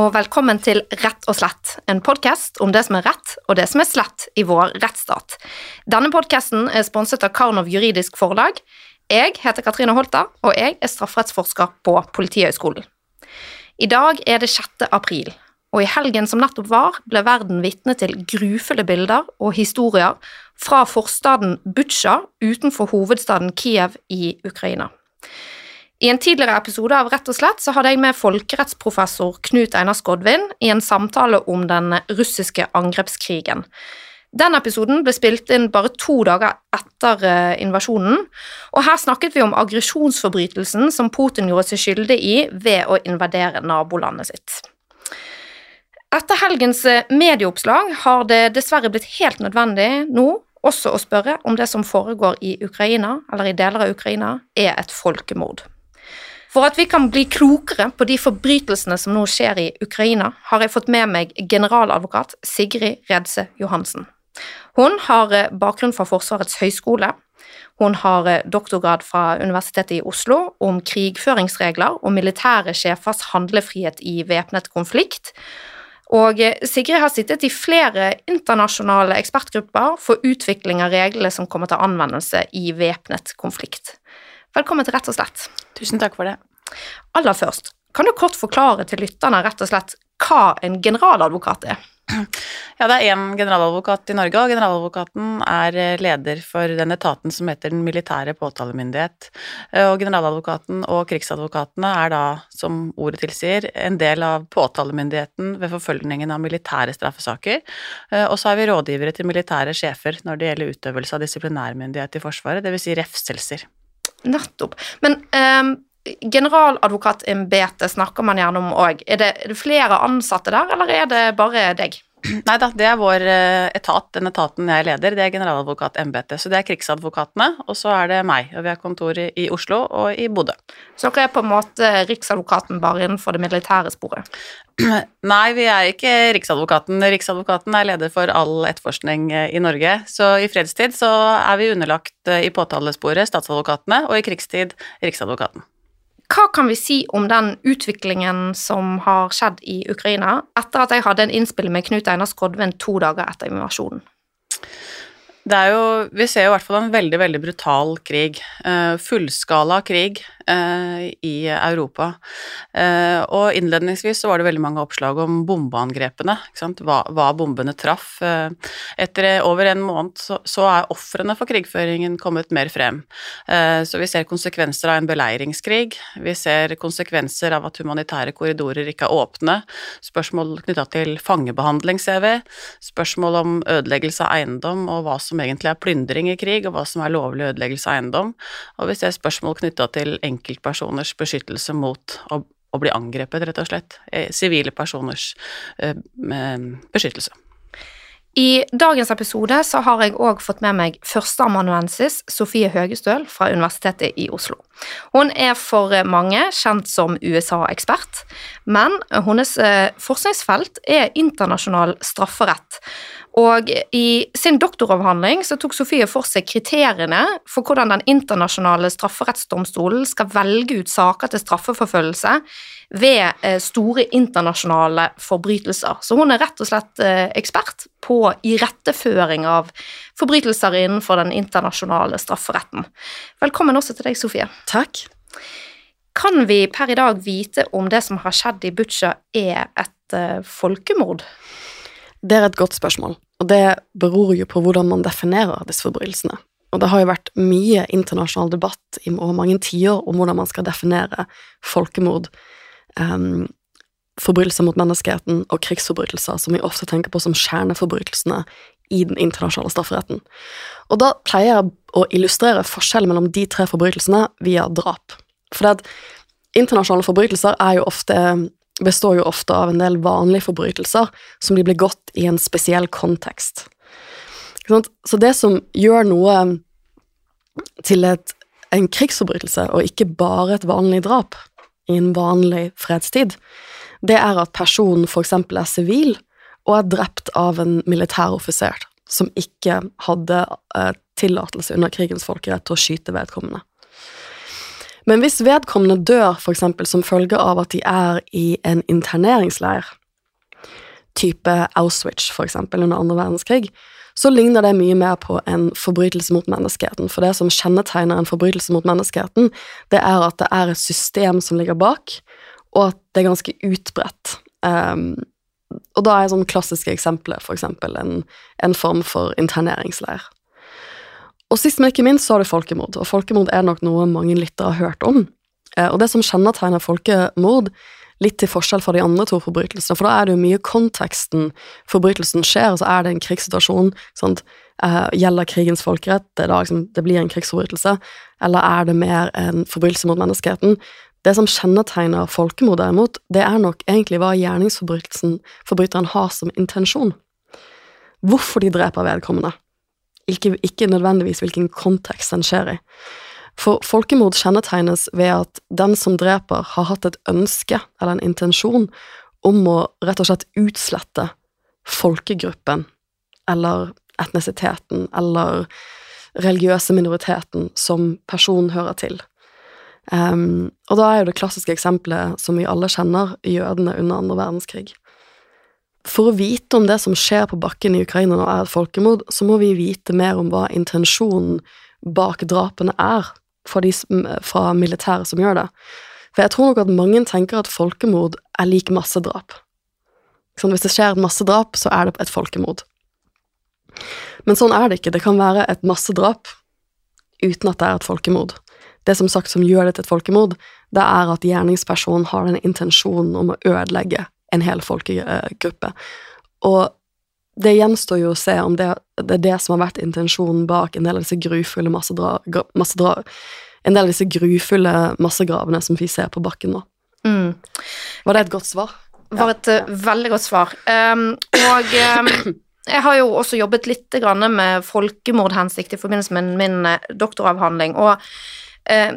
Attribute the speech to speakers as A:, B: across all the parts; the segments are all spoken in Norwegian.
A: og velkommen til Rett og slett, en podkast om det som er rett og det som er slett i vår rettsstat. Denne podkasten er sponset av Karnov juridisk forlag. Jeg heter Katrine Holta, og jeg er strafferettsforsker på Politihøgskolen. I dag er det 6. april, og i helgen som nettopp var, ble verden vitne til grufulle bilder og historier fra forstaden Butsja utenfor hovedstaden Kiev i Ukraina. I en tidligere episode av Rett og slett så hadde jeg med folkerettsprofessor Knut Einar Skodvin i en samtale om den russiske angrepskrigen. Den episoden ble spilt inn bare to dager etter eh, invasjonen, og her snakket vi om aggresjonsforbrytelsen som Putin gjorde seg skyldig i ved å invadere nabolandet sitt. Etter helgens eh, medieoppslag har det dessverre blitt helt nødvendig nå også å spørre om det som foregår i Ukraina, eller i deler av Ukraina, er et folkemord. For at vi kan bli klokere på de forbrytelsene som nå skjer i Ukraina, har jeg fått med meg generaladvokat Sigrid Redse Johansen. Hun har eh, bakgrunn fra Forsvarets høgskole. Hun har eh, doktorgrad fra Universitetet i Oslo om krigføringsregler og militære sjefers handlefrihet i væpnet konflikt. Og eh, Sigrid har sittet i flere internasjonale ekspertgrupper for utvikling av reglene som kommer til anvendelse i væpnet konflikt. Velkommen til Rett og slett.
B: Tusen takk for det.
A: Aller først, kan du kort forklare til lytterne rett og slett hva en generaladvokat er?
B: Ja, det er én generaladvokat i Norge, og generaladvokaten er leder for den etaten som heter Den militære påtalemyndighet. Og generaladvokaten og krigsadvokatene er da, som ordet tilsier, en del av påtalemyndigheten ved forfølgningen av militære straffesaker. Og så er vi rådgivere til militære sjefer når det gjelder utøvelse av disiplinærmyndighet i Forsvaret, dvs. Si refselser.
A: Nettopp. Men um, generaladvokatembetet snakker man gjerne om òg. Er, er, det flere ansatte der, eller er det bare deg?
B: Nei da, det er vår eh, etat, den etaten jeg leder, det er generaladvokatembetet. Så det er krigsadvokatene, og så er det meg. Og vi har kontor i Oslo og i Bodø.
A: Så dere er på en måte Riksadvokaten bare innenfor det militære sporet?
B: Nei, vi er ikke Riksadvokaten. Riksadvokaten er leder for all etterforskning eh, i Norge. Så i fredstid så er vi underlagt eh, i påtalesporet statsadvokatene, og i krigstid Riksadvokaten.
A: Hva kan vi si om den utviklingen som har skjedd i Ukraina, etter at jeg hadde en innspill med Knut Einar Skodven to dager etter invasjonen?
B: Det er jo Vi ser jo i hvert fall en veldig, veldig brutal krig. Uh, fullskala krig i Europa. Uh, og innledningsvis så var det veldig mange oppslag om bombeangrepene. Hva, hva, bombene traff. etter over en måned så, så er ofrene for krigføringen kommet mer frem. så vi ser konsekvenser av en beleiringskrig. Vi ser konsekvenser av at humanitære korridorer ikke er åpne. Spørsmål knytta til fangebehandling, ser vi. Spørsmål om ødeleggelse av eiendom og hva som egentlig er plyndring i krig, og hva som er lovlig ødeleggelse av eiendom. Og vi ser spørsmål knytta til enkeltpersoners beskyttelse mot å, å, bli angrepet, rett og slett. Eh, sivile personers eh, beskyttelse.
A: I dagens episode så har jeg òg fått med meg førsteamanuensis Sofie Høgestøl fra Universitetet i Oslo. Hun er for mange kjent som USA-ekspert, men hennes eh, forskningsfelt er internasjonal strafferett. Og i sin doktoravhandling så tok Sofie for seg kriteriene for hvordan Den internasjonale strafferettsdomstolen skal velge ut saker til straffeforfølgelse ved eh, store internasjonale forbrytelser. Så hun er rett og slett eh, ekspert på iretteføring av forbrytelser innenfor den internasjonale strafferetten. Velkommen også til deg, Sofie.
C: Takk.
A: Kan vi per i dag vite om det som har skjedd i Butsja er et uh, folkemord?
C: Det er et godt spørsmål, og det beror jo på hvordan man definerer disse forbrytelsene. Og det har jo vært mye internasjonal debatt i mange tiår om hvordan man skal definere folkemord, um, forbrytelser mot menneskeheten og krigsforbrytelser, som vi ofte tenker på som kjerneforbrytelsene i den internasjonale strafferetten. Og da pleier jeg å illustrere forskjellen mellom de tre forbrytelsene via drap. For det at internasjonale forbrytelser er jo ofte består jo ofte av en del vanlige forbrytelser som blir begått i en spesiell kontekst. Så det som gjør noe til et, en krigsforbrytelse, og ikke bare et vanlig drap i en vanlig fredstid, det er at personen f.eks. er sivil og er drept av en militæroffiser som ikke hadde eh, tillatelse under krigens folkerett til å skyte vedkommende. Men hvis vedkommende dør for eksempel som følge av at de er i en interneringsleir, type Auschwitz eksempel under andre verdenskrig, så ligner det mye mer på en forbrytelse mot menneskeheten. For det som kjennetegner en forbrytelse mot menneskeheten, det er at det er et system som ligger bak, og at det er ganske utbredt. Um, og da er sånn klassiske eksempler for eksempel en, en form for interneringsleir. Og sist, men ikke minst, så har du folkemord, og folkemord er nok noe mange lyttere har hørt om. Eh, og det som kjennetegner folkemord, litt til forskjell fra de andre to forbrytelsene, for da er det jo mye konteksten forbrytelsen skjer, og så er det en krigssituasjon. Sant? Eh, gjelder krigens folkerett? Det, liksom, det, blir en krigsforbrytelse. Eller er det mer en forbrytelse mot menneskeheten? Det som kjennetegner folkemord, derimot, det er nok egentlig hva gjerningsforbryteren har som intensjon. Hvorfor de dreper vedkommende. Ikke, ikke nødvendigvis hvilken kontekst den skjer i. For folkemord kjennetegnes ved at den som dreper, har hatt et ønske eller en intensjon om å rett og slett utslette folkegruppen eller etnisiteten eller religiøse minoriteten som personen hører til. Um, og da er jo det klassiske eksempelet som vi alle kjenner, jødene under andre verdenskrig. For å vite om det som skjer på bakken i Ukraina nå er et folkemord, så må vi vite mer om hva intensjonen bak drapene er fra, de, fra militære som gjør det. For jeg tror nok at mange tenker at folkemord er lik massedrap. Sånn, hvis det skjer et massedrap, så er det et folkemord. Men sånn er det ikke. Det kan være et massedrap uten at det er et folkemord. Det som sagt som gjør det til et folkemord, det er at gjerningspersonen har den intensjonen om å ødelegge en hel folkegruppe. Og det gjenstår jo å se om det, det, er det som har vært intensjonen bak en del av disse grufulle massedra, massedra, en del av disse grufulle massegravene som vi ser på bakken nå. Mm. Var det et godt svar?
A: Det var et ja. veldig godt svar. Um, og um, jeg har jo også jobbet litt med folkemordhensikt i forbindelse med min uh, doktoravhandling, og uh,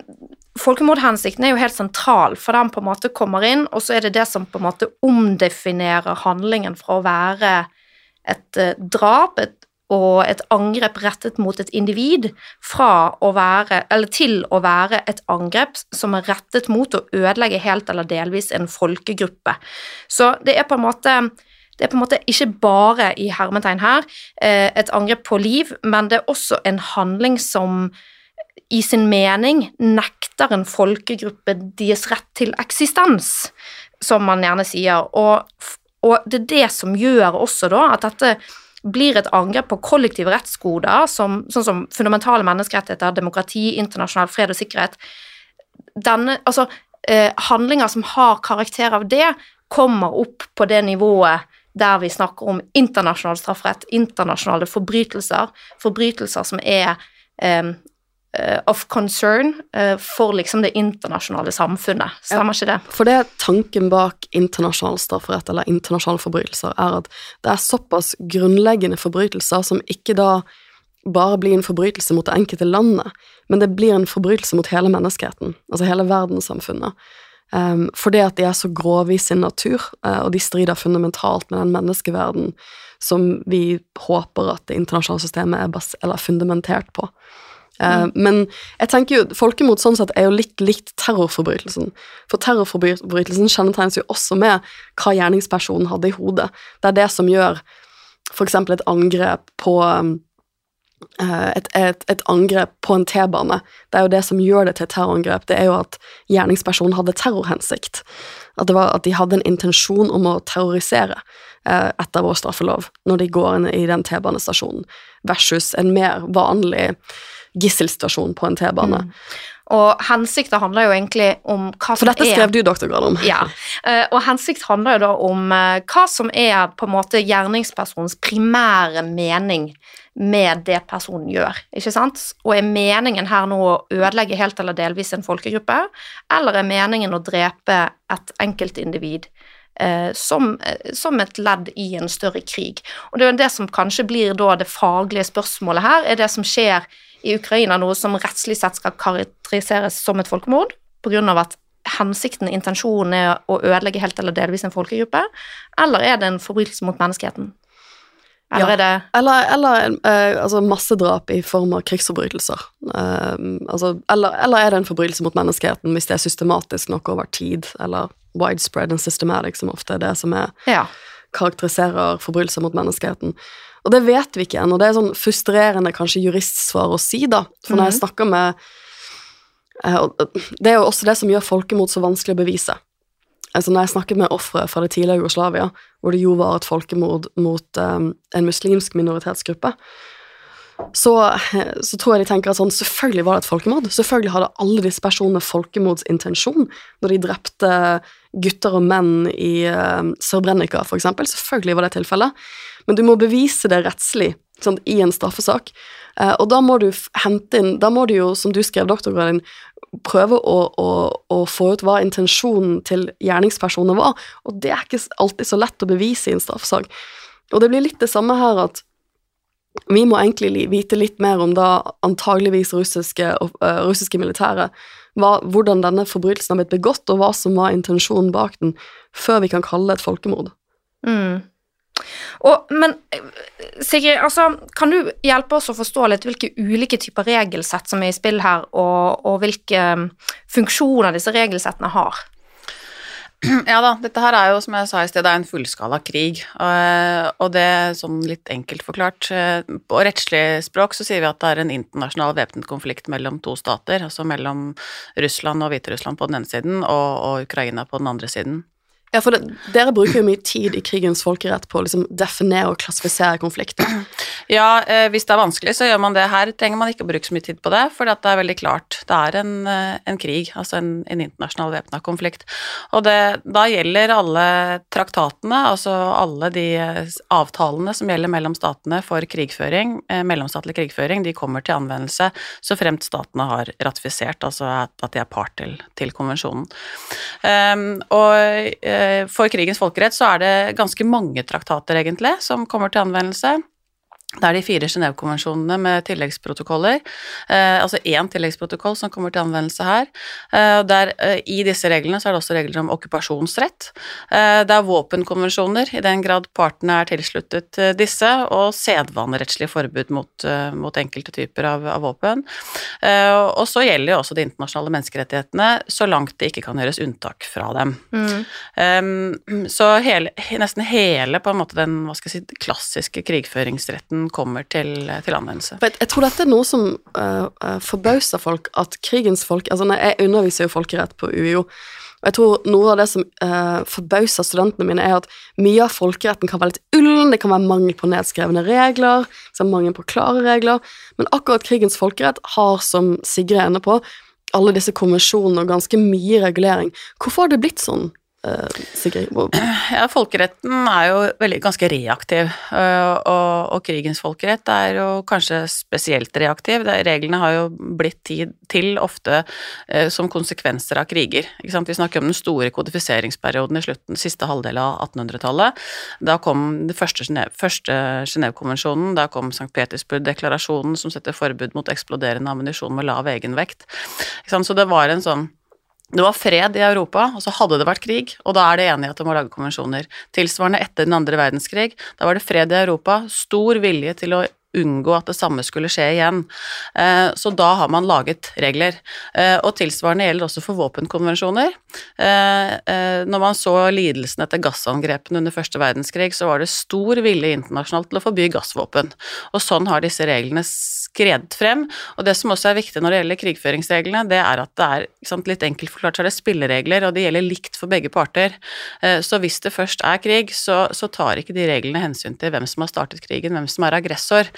A: Folkemordhensikten er jo helt sentral, for den på en måte kommer inn, og så er det det som på en måte omdefinerer handlingen fra å være et eh, drap et, og et angrep rettet mot et individ, fra å være, eller til å være et angrep som er rettet mot å ødelegge helt eller delvis en folkegruppe. Så det er på en måte det er på en måte ikke bare i hermetegn her eh, et angrep på liv, men det er også en handling som i sin mening nekter en folkegruppe deres rett til eksistens, som man gjerne sier. Og, og det er det som gjør også da at dette blir et angrep på kollektive rettsgoder, som, sånn som fundamentale menneskerettigheter, demokrati, internasjonal fred og sikkerhet. Denne, altså, eh, handlinger som har karakter av det, kommer opp på det nivået der vi snakker om internasjonal strafferett, internasjonale forbrytelser, forbrytelser som er eh, of concern uh, for liksom det internasjonale samfunnet. Stemmer ikke det?
C: For det tanken bak internasjonal strafferett eller internasjonale forbrytelser er at det er såpass grunnleggende forbrytelser som ikke da bare blir en forbrytelse mot det enkelte landet, men det blir en forbrytelse mot hele menneskeheten, altså hele verdenssamfunnet. Um, fordi at de er så grove i sin natur, uh, og de strider fundamentalt med den menneskeverden som vi håper at det internasjonale systemet er, er fundamentert på. Mm. Men jeg tenker jo, folkemord sånn sett er jo litt likt terrorforbrytelsen. For terrorforbrytelsen kjennetegnes jo også med hva gjerningspersonen hadde i hodet. Det er det som gjør f.eks. et angrep på eh, et, et, et, angrep på en T-bane. Det er jo det som gjør det til et terrorangrep. Det er jo at gjerningspersonen hadde terrorhensikt. At, det var, at de hadde en intensjon om å terrorisere eh, etter vår straffelov når de går inn i den T-banestasjonen, versus en mer vanlig gisselsituasjon på en T-bane. Mm.
A: Og hensikta handler jo egentlig om hva
C: som er For dette skrev du doktorgrad om.
A: Ja, eh, og hensikt handler jo da om eh, hva som er på en måte gjerningspersonens primære mening med det personen gjør, ikke sant? Og er meningen her nå å ødelegge helt eller delvis en folkegruppe, eller er meningen å drepe et enkeltindivid eh, som, som, et ledd i en større krig? Og det er jo det som kanskje blir da det faglige spørsmålet her, er det som skjer i Ukraina noe som rettslig sett skal karakteriseres som et folkemord, pga. at hensikten, intensjonen, er å ødelegge helt eller delvis en folkegruppe, eller er det en forbrytelse mot menneskeheten? Eller
C: Ja.
A: er det
C: Eller, eller uh, altså massedrap i form av krigsforbrytelser. Uh, altså, eller, eller er det en forbrytelse mot menneskeheten hvis det er systematisk nok over tid, eller widespread and systematic, som ofte er det som er,
A: Ja.
C: karakteriserer forbrytelser mot menneskeheten. Og det vet vi ikke ennå. Det er sånn frustrerende kanskje juristsvar å si, da. For når jeg snakker med eh, Det er jo også det som gjør folkemord så vanskelig å bevise. Altså Når jeg snakket med ofre fra det tidligere Jugoslavia, hvor det jo var et folkemord mot um, en muslimsk minoritetsgruppe, så, så tror jeg de tenker at sånn, selvfølgelig var det et folkemord. Selvfølgelig hadde alle disse personene folkemordsintensjon når de drepte gutter og menn i uh, Srebrenica, eksempel. Selvfølgelig var det tilfellet. Men du må bevise det rettslig sant, i en straffesak. Eh, og da må du hente inn Da må du jo, som du skrev doktorgraden din, prøve å, å, å få ut hva intensjonen til gjerningspersonen var. Og det er ikke alltid så lett å bevise i en straffesak. Og det blir litt det samme her at vi må egentlig vite litt mer om da antageligvis russiske, uh, russiske militære, hva, hvordan denne forbrytelsen har blitt begått, og hva som var intensjonen bak den, før vi kan kalle det et folkemord.
A: Mm. Og, men eh, Sigrid, altså, kan du hjelpe oss å forstå litt hvilke ulike typer regelsett som er i spill her, og, og hvilke mm, funksjoner disse regelsettene har?
B: Ja da, dette her er jo som jeg sa i sted, det er en fullskala krig. Og, og det sånn litt enkelt forklart eh, På rettslig språk så sier vi at det er en internasjonal væpnet konflikt mellom to stater, altså mellom Russland og Hviterussland på den ene siden og, og Ukraina på den andre siden.
C: Ja, for det, Dere bruker jo mye tid i krigens folkerett på å liksom definere og klassifisere konflikter.
B: Ja, eh, hvis det er vanskelig, så gjør man det her. Trenger man ikke å bruke så mye tid på det, for det er veldig klart. Det er en, eh, en krig, altså en, en internasjonal væpna konflikt. Og det, da gjelder alle traktatene, altså alle de eh, avtalene som gjelder mellom statene for krigføring, eh, mellomstatlig krigføring, de kommer til anvendelse så fremt statene har ratifisert, altså at, at de er part til, til konvensjonen. Um, og eh, for krigens folkerett så er det ganske mange traktater, egentlig, som kommer til anvendelse. Det er de fire Genévekonvensjonene med tilleggsprotokoller, eh, altså én tilleggsprotokoll som kommer til anvendelse her. Eh, der, eh, I disse reglene så er det også regler om okkupasjonsrett. Eh, det er våpenkonvensjoner, i den grad partene er tilsluttet disse, og sedvanerettslige forbud mot, eh, mot enkelte typer av, av våpen. Eh, og så gjelder jo også de internasjonale menneskerettighetene, så langt det ikke kan gjøres unntak fra dem.
A: Mm.
B: Så hele, nesten hele på en måte den hva skal jeg si, klassiske krigføringsretten kommer til, til anvendelse.
C: Jeg, jeg tror dette er noe som uh, forbauser folk, at krigens folk Altså, jeg underviser jo folkerett på UiO, og jeg tror noe av det som uh, forbauser studentene mine, er at mye av folkeretten kan være litt ullen, det kan være mangel på nedskrevne regler, mangel på klare regler, men akkurat krigens folkerett har, som Sigrid er inne på, alle disse konvensjonene og ganske mye regulering. Hvorfor har det blitt sånn, Sigrid?
B: Ja, folkeretten er jo veldig, ganske reaktiv, øh, og, og krigens folkerett er jo kanskje spesielt reaktiv. Reglene har jo blitt tid, til ofte øh, som konsekvenser av kriger. Ikke sant? Vi snakker om den store kodifiseringsperioden i slutten, siste halvdel av 1800-tallet. Da kom den første Genévekonvensjonen, da kom St. Petersburg-deklarasjonen som setter forbud mot eksploderende ammunisjon med lav egenvekt. Så det var en sånn det var fred i Europa, og så hadde det vært krig, og da er det enighet om å lage konvensjoner. Tilsvarende etter den andre verdenskrig, da var det fred i Europa, stor vilje til å unngå at det samme skulle skje igjen. Eh, Så da har man laget regler. Eh, Og tilsvarende gjelder også for våpenkonvensjoner. Eh, Når man så lidelsen etter gassangrepene under første verdenskrig, så var det stor vilje internasjonalt til å forby gassvåpen. Og sånn har disse reglene skredet frem. Og det som også er viktig når det gjelder krigføringsreglene, det er at det er sant, litt enkelt forklart, så er det spilleregler, og det gjelder likt for begge parter. Eh, Så hvis det først er krig, så, så tar ikke de reglene hensyn til hvem som har startet krigen, hvem som er aggressor.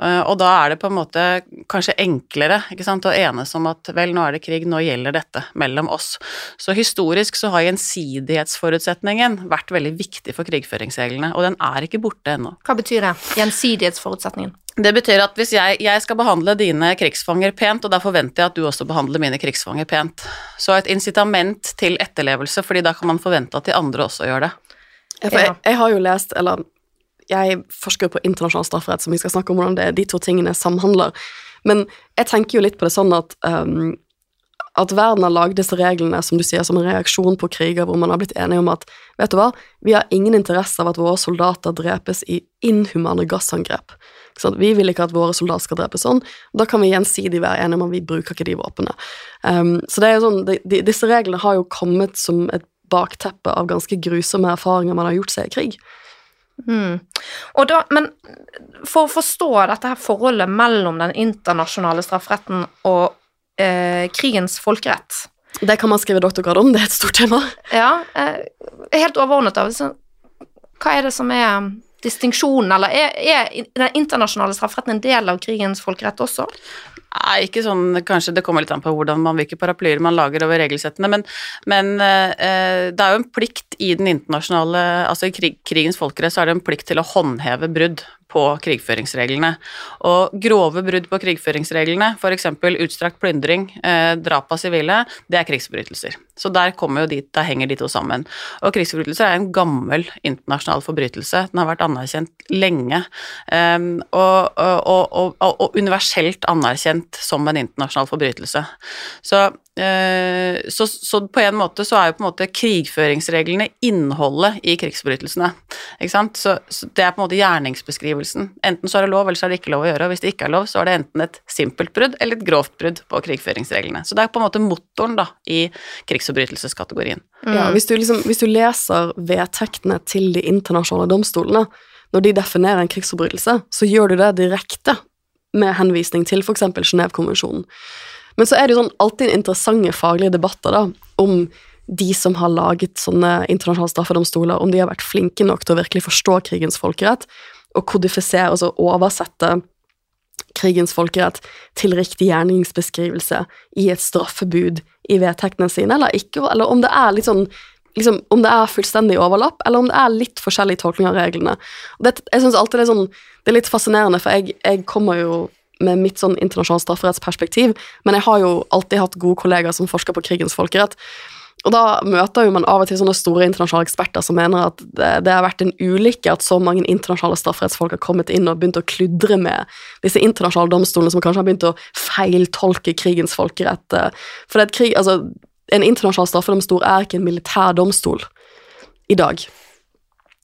B: Eh, Og da er det på en måte kanskje enklere ikke sant, å enes om at vel, nå er det krig, nå gjelder dette mellom oss. Så historisk så har gjensidighetsforutsetningen vært veldig viktig for krigføringsreglene, og den er ikke borte ennå.
A: Hva betyr det? Gjensidighetsforutsetningen.
B: Det betyr at hvis jeg, jeg skal behandle dine krigsfanger pent, og da forventer jeg at du også behandler mine krigsfanger pent. Så et incitament til etterlevelse, fordi da kan man forvente at de andre også gjør det.
C: Ja, for jeg, jeg har jo lest, eller jeg forsker jo på internasjonal strafferett, som vi skal snakke om hvordan det, de to tingene samhandler. Men jeg tenker jo litt på det sånn at um, at verden har lagd disse reglene som du sier, som en reaksjon på kriger hvor man har blitt enige om at vet du hva, vi har ingen interesse av at våre soldater drepes i inhumane gassangrep. Sant? Vi vil ikke at våre soldater skal drepes sånn. Da kan vi gjensidig være enige om at vi bruker ikke de våpnene. Um, så det er jo sånn, de, de, disse reglene har jo kommet som et bakteppe av ganske grusomme erfaringer man har gjort seg i krig.
A: Mm. Da, men for å forstå dette her forholdet mellom den internasjonale strafferetten og eh, krigens folkerett
C: Det kan man skrive doktorgrad om, det er et stort tema.
A: Ja, eh, helt overordnet av så, Hva er det som er distinksjonen, eller er, er den internasjonale strafferetten en del av krigens folkerett også?
B: Nei, ikke sånn Kanskje det kommer litt an på hvordan man, hvilke paraplyer man lager over regelsettene, men, men eh, det er jo en plikt i den internasjonale Altså i krig, krigens folkerett så er det en plikt til å håndheve brudd på krigføringsreglene. Og grove brudd på krigføringsreglene, f.eks. utstrakt plyndring, eh, drap av sivile, det er krigsforbrytelser. Så der, de, der henger de to sammen. Og krigsforbrytelser er en gammel internasjonal forbrytelse. Den har vært anerkjent lenge, um, og, og, og, og, universelt anerkjent som en internasjonal forbrytelse. Så, uh, så, så, på en måte så er jo på en måte krigføringsreglene innholdet i krigsforbrytelsene. Ikke sant? Så, så det er på en måte gjerningsbeskrivelsen. Enten så er det lov, eller så er det ikke lov å gjøre. Og hvis det ikke er lov, så er det enten et simpelt brudd eller et grovt brudd på krigføringsreglene. Så det er på en måte motoren da, i krigsforbrytelseskategorien.
C: Mm. Ja, hvis du, liksom, hvis du leser vedtektene til de internasjonale domstolene, når de definerer en krigsforbrytelse, så gjør du det direkte med henvisning til f.eks. Genévekonvensjonen. Men så er det jo sånn alltid interessante faglige debatter da, om de som har laget sånne internasjonale straffedomstoler, om de har vært flinke nok til å virkelig forstå krigens folkerett og kodifisere, altså oversette krigens folkerett til riktig gjerningsbeskrivelse i et straffebud i vedtektene sine, eller ikke, eller om det er litt sånn liksom, om det er fullstendig overlapp, eller om det er litt forskjellig tolkning av reglene. Det, jeg synes alltid det er, sånn, det er litt fascinerende, for jeg, jeg kommer jo med mitt sånn internasjonalt strafferettsperspektiv, men jeg har jo alltid hatt gode kollegaer som forsker på krigens folkerett. Og da møter jo man av og til sånne store internasjonale eksperter som mener at det, det har vært en ulykke at så mange internasjonale strafferettsfolk har kommet inn og begynt å kludre med disse internasjonale domstolene som kanskje har begynt å feiltolke krigens folkerett. For krig, altså, en internasjonal straffedomstol er ikke en militær domstol i dag.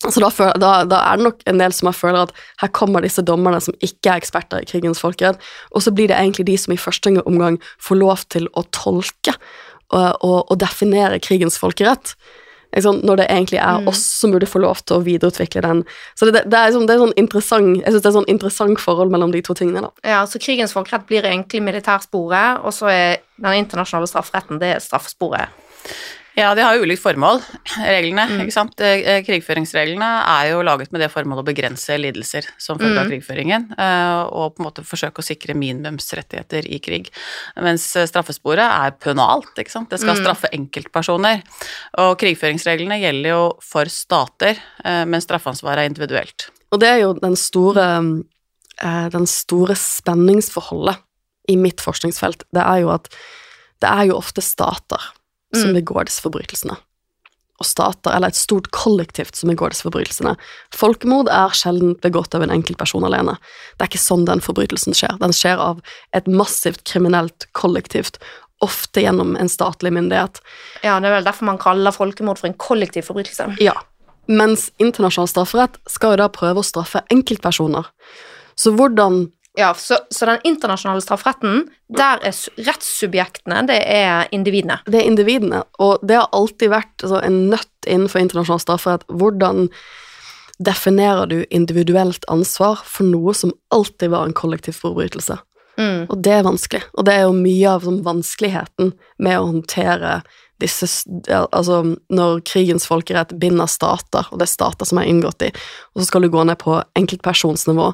C: Så da, da, da, er det nok en del som jeg føler at her kommer disse dommerne som ikke er eksperter i krigens folkerett, og så blir det egentlig de som i første omgang får lov til å tolke å, definere krigens folkerett. Når det egentlig er mm. oss som burde få lov til å videreutvikle den. Så det, det, er, sånn, det er sånn interessant jeg synes det er sånn interessant forhold mellom de to tingene. da.
A: Ja, så Krigens folkerett blir egentlig militærsporet, og så er den internasjonale strafferetten det er straffesporet.
B: Ja, de har jo ulikt formål, reglene. Mm. ikke sant? Eh, eh, krigføringsreglene er jo laget med det formålet å begrense lidelser som følge av mm. krigføringen, eh, og på en måte forsøke å sikre minimumsrettigheter i krig. Mens straffesporet er pønalt, ikke sant. Det skal mm. straffe enkeltpersoner. Og krigføringsreglene gjelder jo for stater, men straffansvaret er individuelt.
C: Og det er jo den store, den store spenningsforholdet i mitt forskningsfelt. Det er jo at det er jo ofte stater som mm. begår disse forbrytelsene. Og stater, eller et stort kollektivt som begår disse forbrytelsene. Folkemord er sjelden begått av en enkeltperson alene. Det er ikke sånn den forbrytelsen skjer. Den skjer av et massivt kriminelt kollektivt, ofte gjennom en statlig myndighet.
A: Ja, det er vel derfor man kaller folkemord for en kollektiv forbrytelse.
C: Ja, mens internasjonal strafferett skal jo da prøve å straffe enkeltpersoner. Så hvordan
A: ja, så, så, den internasjonale strafferetten, der er rettssubjektene det er individene.
C: Det er individene, og det har alltid vært altså, en nøtt innenfor internasjonal strafferett. Hvordan definerer du individuelt ansvar for noe som alltid var en kollektiv forbrytelse? Mm. Og det er vanskelig, og det er jo mye av sånn, vanskeligheten med å håndtere disse Altså, når krigens folkerett binder stater, og det er stater som er inngått i, og så skal du gå ned på enkeltpersonsnivå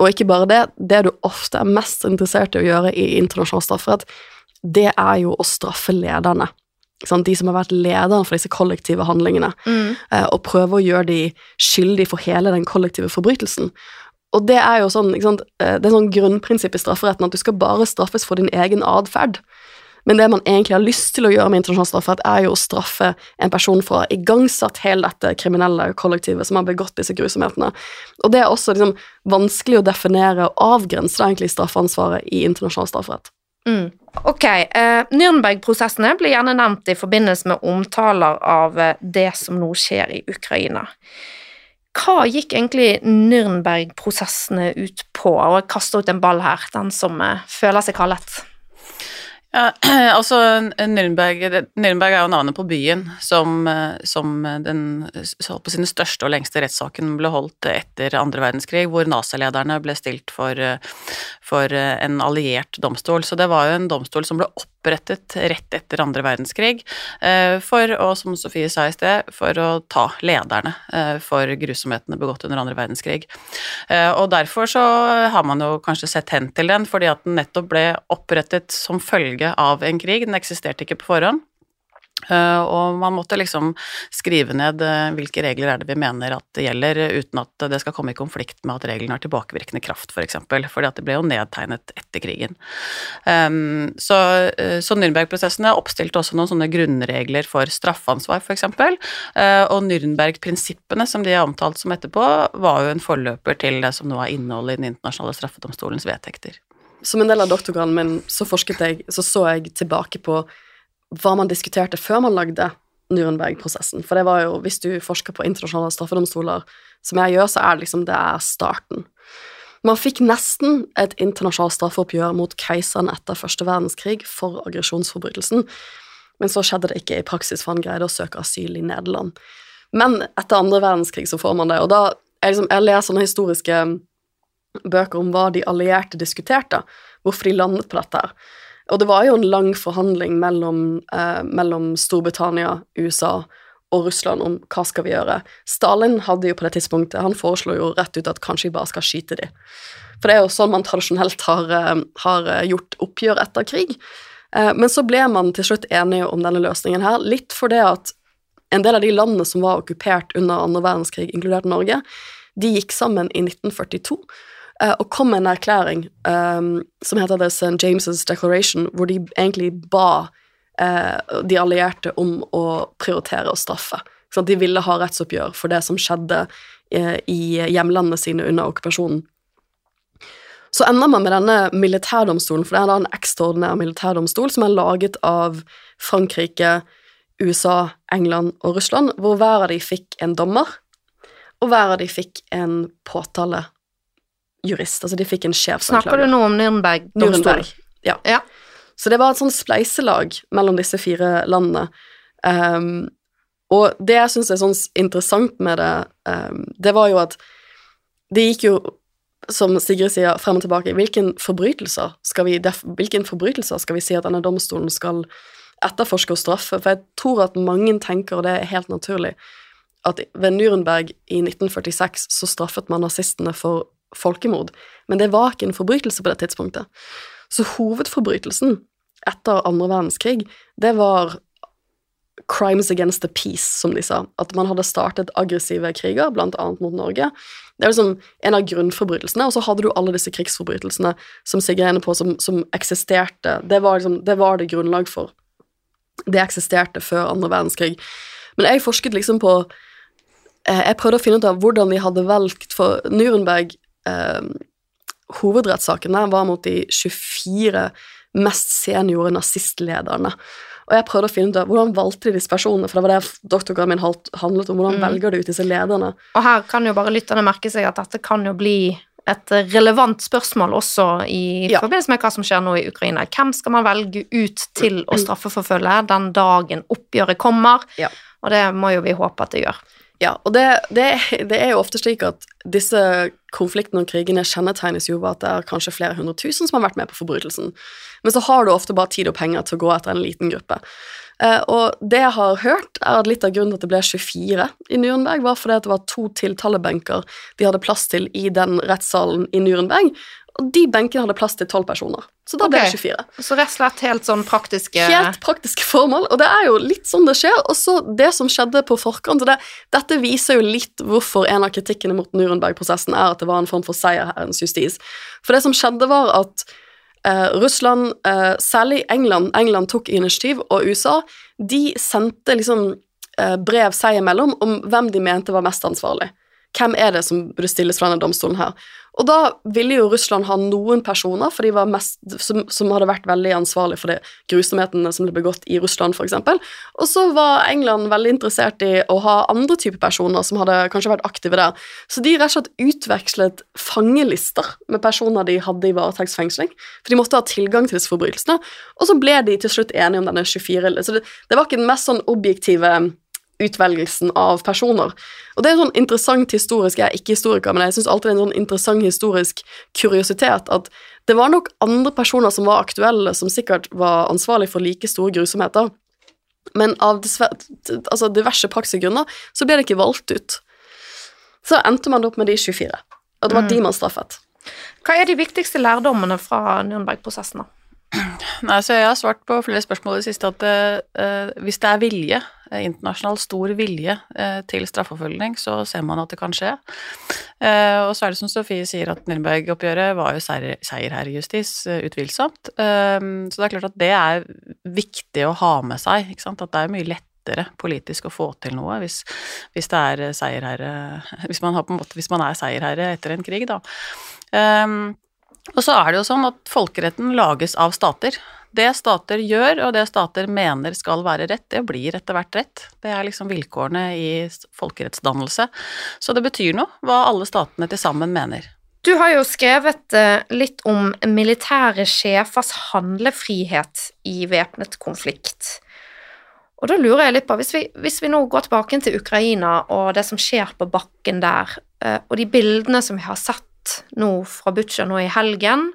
C: og ikke bare det, det du ofte er mest interessert i å gjøre i internasjonal strafferett, det er jo å straffe lederne. De som har vært lederne for disse kollektive handlingene, mm. Eh, og prøve å gjøre de skyldige for hele den kollektive forbrytelsen. Og det er jo sånn, eh, det er sånn grunnprinsipp i strafferetten at du skal bare straffes for din egen atferd. Men det man egentlig har lyst til å gjøre med internasjonal strafferett, er jo å straffe en person for å ha igangsatt hele dette kriminelle kollektivet som har begått disse grusomhetene. Og det er også liksom vanskelig å definere og avgrense det egentlig straffansvaret i internasjonal strafferett.
A: Mm. Ok, eh, Nürnberg-prosessene blir gjerne nevnt i forbindelse med omtaler av eh, det som nå skjer i Ukraina. Hva gikk egentlig Nürnberg-prosessene ut på? Og jeg kaster ut en ball her, den som eh, føler seg kallet.
B: Ja, altså Nürnberg, Nürnberg er jo navnet på byen som, eh, som den på sin største og lengste rettssaken ble holdt etter andre verdenskrig, hvor nazilederne ble stilt for, eh, for en alliert domstol. Så det var jo en domstol som ble opprettet rett etter andre verdenskrig eh, for å, som Sofie sa i sted, for å ta lederne for grusomhetene begått under andre verdenskrig. Og derfor så har man jo kanskje sett hen til den, fordi at den nettopp ble opprettet som følge av en krig. Den eksisterte ikke på forhånd. Uh, og man måtte liksom skrive ned uh, hvilke regler er det vi mener at det gjelder, uten at det skal komme i konflikt med at reglene har tilbakevirkende kraft, f.eks., for eksempel, fordi at det ble jo nedtegnet etter krigen. Um, så, så Nürnberg-prosessene oppstilte også noen sånne grunnregler for straffansvar, f.eks., og Nürnberg-prinsippene, som de er omtalt som etterpå, var jo en forløper til det som nå er innholdet i Den internasjonale straffedomstolens vedtekter
C: som en del av doktorgraden min så forsket jeg, så så jeg tilbake på hva man diskuterte før man lagde Nürnberg-prosessen. For det var jo, hvis du forsker på internasjonale straffedomstoler, som jeg gjør, så er det liksom det er starten. Man fikk nesten et internasjonalt straffeoppgjør mot keiseren etter første verdenskrig for aggresjonsforbrytelsen, men så skjedde det ikke i praksis, for han greide å søke asyl i Nederland. Men etter andre verdenskrig så får man det, og da jeg, liksom, jeg leser sånne historiske bøker om hva de allierte diskuterte, hvorfor de landet på dette. her. Og det var jo en lang forhandling mellom, eh, mellom Storbritannia, USA og Russland om hva skal vi gjøre. Stalin hadde jo på det tidspunktet, han foreslo jo rett ut at kanskje vi bare skal skyte dem. For det er jo sånn man tradisjonelt har, eh, har eh, gjort oppgjør etter krig. Eh, men så ble man til slutt enige om denne løsningen her, litt fordi at en del av de landene som var okkupert under andre verdenskrig, inkludert Norge, de gikk sammen i 1942 Eh, og kom med en erklæring um, som heter The St. James' Declaration, hvor de egentlig ba uh, de allierte om å prioritere og straffe. Sånn de ville ha rettsoppgjør for det som skjedde uh, i hjemlandene sine under okkupasjonen. Så ender man med denne militærdomstolen, for det er da en ekstraordinær militærdomstol som er laget av Frankrike, USA, England og Russland, hvor hver av de fikk en dommer, og hver av de fikk en påtale jurist. Altså de fikk en sjefsanklager.
A: Snakker du nå om Nürnberg? Nürnberg.
C: Ja. ja. Så det var et sånn spleiselag mellom disse fire landene. Um, og det jeg syns er sånn interessant med det, um, det var jo at det gikk jo, som Sigrid sier, frem og tilbake. Hvilken forbrytelser skal vi, hvilken forbrytelser skal vi si at denne domstolen skal etterforske og straffe? For jeg tror at mange tenker, og det er helt naturlig, at ved Nürnberg i 1946 så straffet man nazistene for folkemord, men det var ikke en forbrytelse på det tidspunktet. Så hovedforbrytelsen etter andre verdenskrig, det var crimes against the peace, som de sa. At man hadde startet aggressive kriger, blant annet mot Norge. Det er liksom en av grunnforbrytelsene, og så hadde du alle disse krigsforbrytelsene som Sigrid er inne på, som, som eksisterte. Det var, liksom, det var det grunnlag for. Det eksisterte før andre verdenskrig. Men jeg forsket liksom på eh, Jeg prøvde å finne ut av hvordan de hadde valgt For Nürnberg eh, hovedrettssaken der var mot de 24 mest seniore nazistlederne. Og jeg prøvde å finne ut av hvordan valgte de disse personene, for det var det doktorgraden min handlet om. Hvordan mm. velger du ut disse lederne?
A: Og her kan jo bare lytterne merke seg at dette kan jo bli et relevant spørsmål også i ja. forbindelse med hva som skjer nå i Ukraina. Hvem skal man velge ut til å straffeforfølge den dagen oppgjøret kommer? Ja. Og det må jo vi håpe at det gjør.
C: Ja, og det, det, det, er jo ofte slik at disse konfliktene og krigene kjennetegnes jo ved at det er kanskje flere hundre tusen som har vært med på forbrytelsen. Men så har du ofte bare tid og penger til å gå etter en liten gruppe. Eh, og det jeg har hørt, er at litt av grunnen til at det ble 24 i Nürnberg, var fordi at det var to tiltalebenker de hadde plass til i den rettssalen i Nürnberg, og de benkene hadde plass til tolv personer. Så da okay. ble det 24.
A: Så rett og slett helt sånn praktiske
C: Helt praktiske formål, og det er jo litt sånn det skjer. Og så det som skjedde på forkant, det, dette viser jo litt hvorfor en av kritikkene mot Nurenberg-prosessen er at det var en form for seierherrens justis. For det som skjedde, var at eh, Russland, eh, særlig England, England tok initiativ, og USA, de sendte liksom eh, brev seg imellom om hvem de mente var mest ansvarlig. Hvem er det som burde stilles for denne domstolen her? Og da ville jo Russland ha noen personer for de var mest, som, som hadde vært veldig ansvarlig for de grusomhetene som ble begått i Russland, f.eks. Og så var England veldig interessert i å ha andre typer personer som hadde kanskje vært aktive der. Så de rett og slett utvekslet fangelister med personer de hadde i varetektsfengsling. For de måtte ha tilgang til disse forbrytelsene. Og så ble de til slutt enige om denne 24 Så det, det var ikke den mest sånn objektive utvelgelsen av personer. Og det er en sånn interessant historisk Jeg er ikke historiker, men jeg syns alltid det er en sånn interessant historisk kuriositet at det var nok andre personer som var aktuelle, som sikkert var ansvarlig for like store grusomheter, men av altså diverse praktiske grunner så ble det ikke valgt ut. Så endte man opp med de 24, og det var mm. de man straffet.
A: Hva er de viktigste lærdommene fra Nürnberg-prosessen, da?
B: Nei, så Jeg har svart på flere spørsmål i det siste at uh, hvis det er vilje, internasjonal stor vilje uh, til straffeforfølgning, så ser man at det kan skje. og så er det som Sofie sier, at Nürnberg-oppgjøret var jo seier, her i justis, utvilsomt. så det er klart at det er viktig å ha med seg, ikke sant? at det er mye lettere politisk å få til noe hvis, hvis det er seierherre hvis, hvis man er seierherre etter en krig, da. Um, og så er det jo sånn at folkeretten lages av stater. Det stater gjør, og det stater mener skal være rett, det blir etter hvert rett. Det er liksom vilkårene i folkerettsdannelse. Så det betyr noe hva alle statene til sammen mener.
A: Du har jo skrevet eh, litt om militære sjefers handlefrihet i væpnet konflikt. Og da lurer jeg litt på, hvis vi, hvis vi, nå går tilbake til Ukraina og det som skjer på bakken der, eh, og de bildene som vi har sett nå fra Butsja nå i helgen.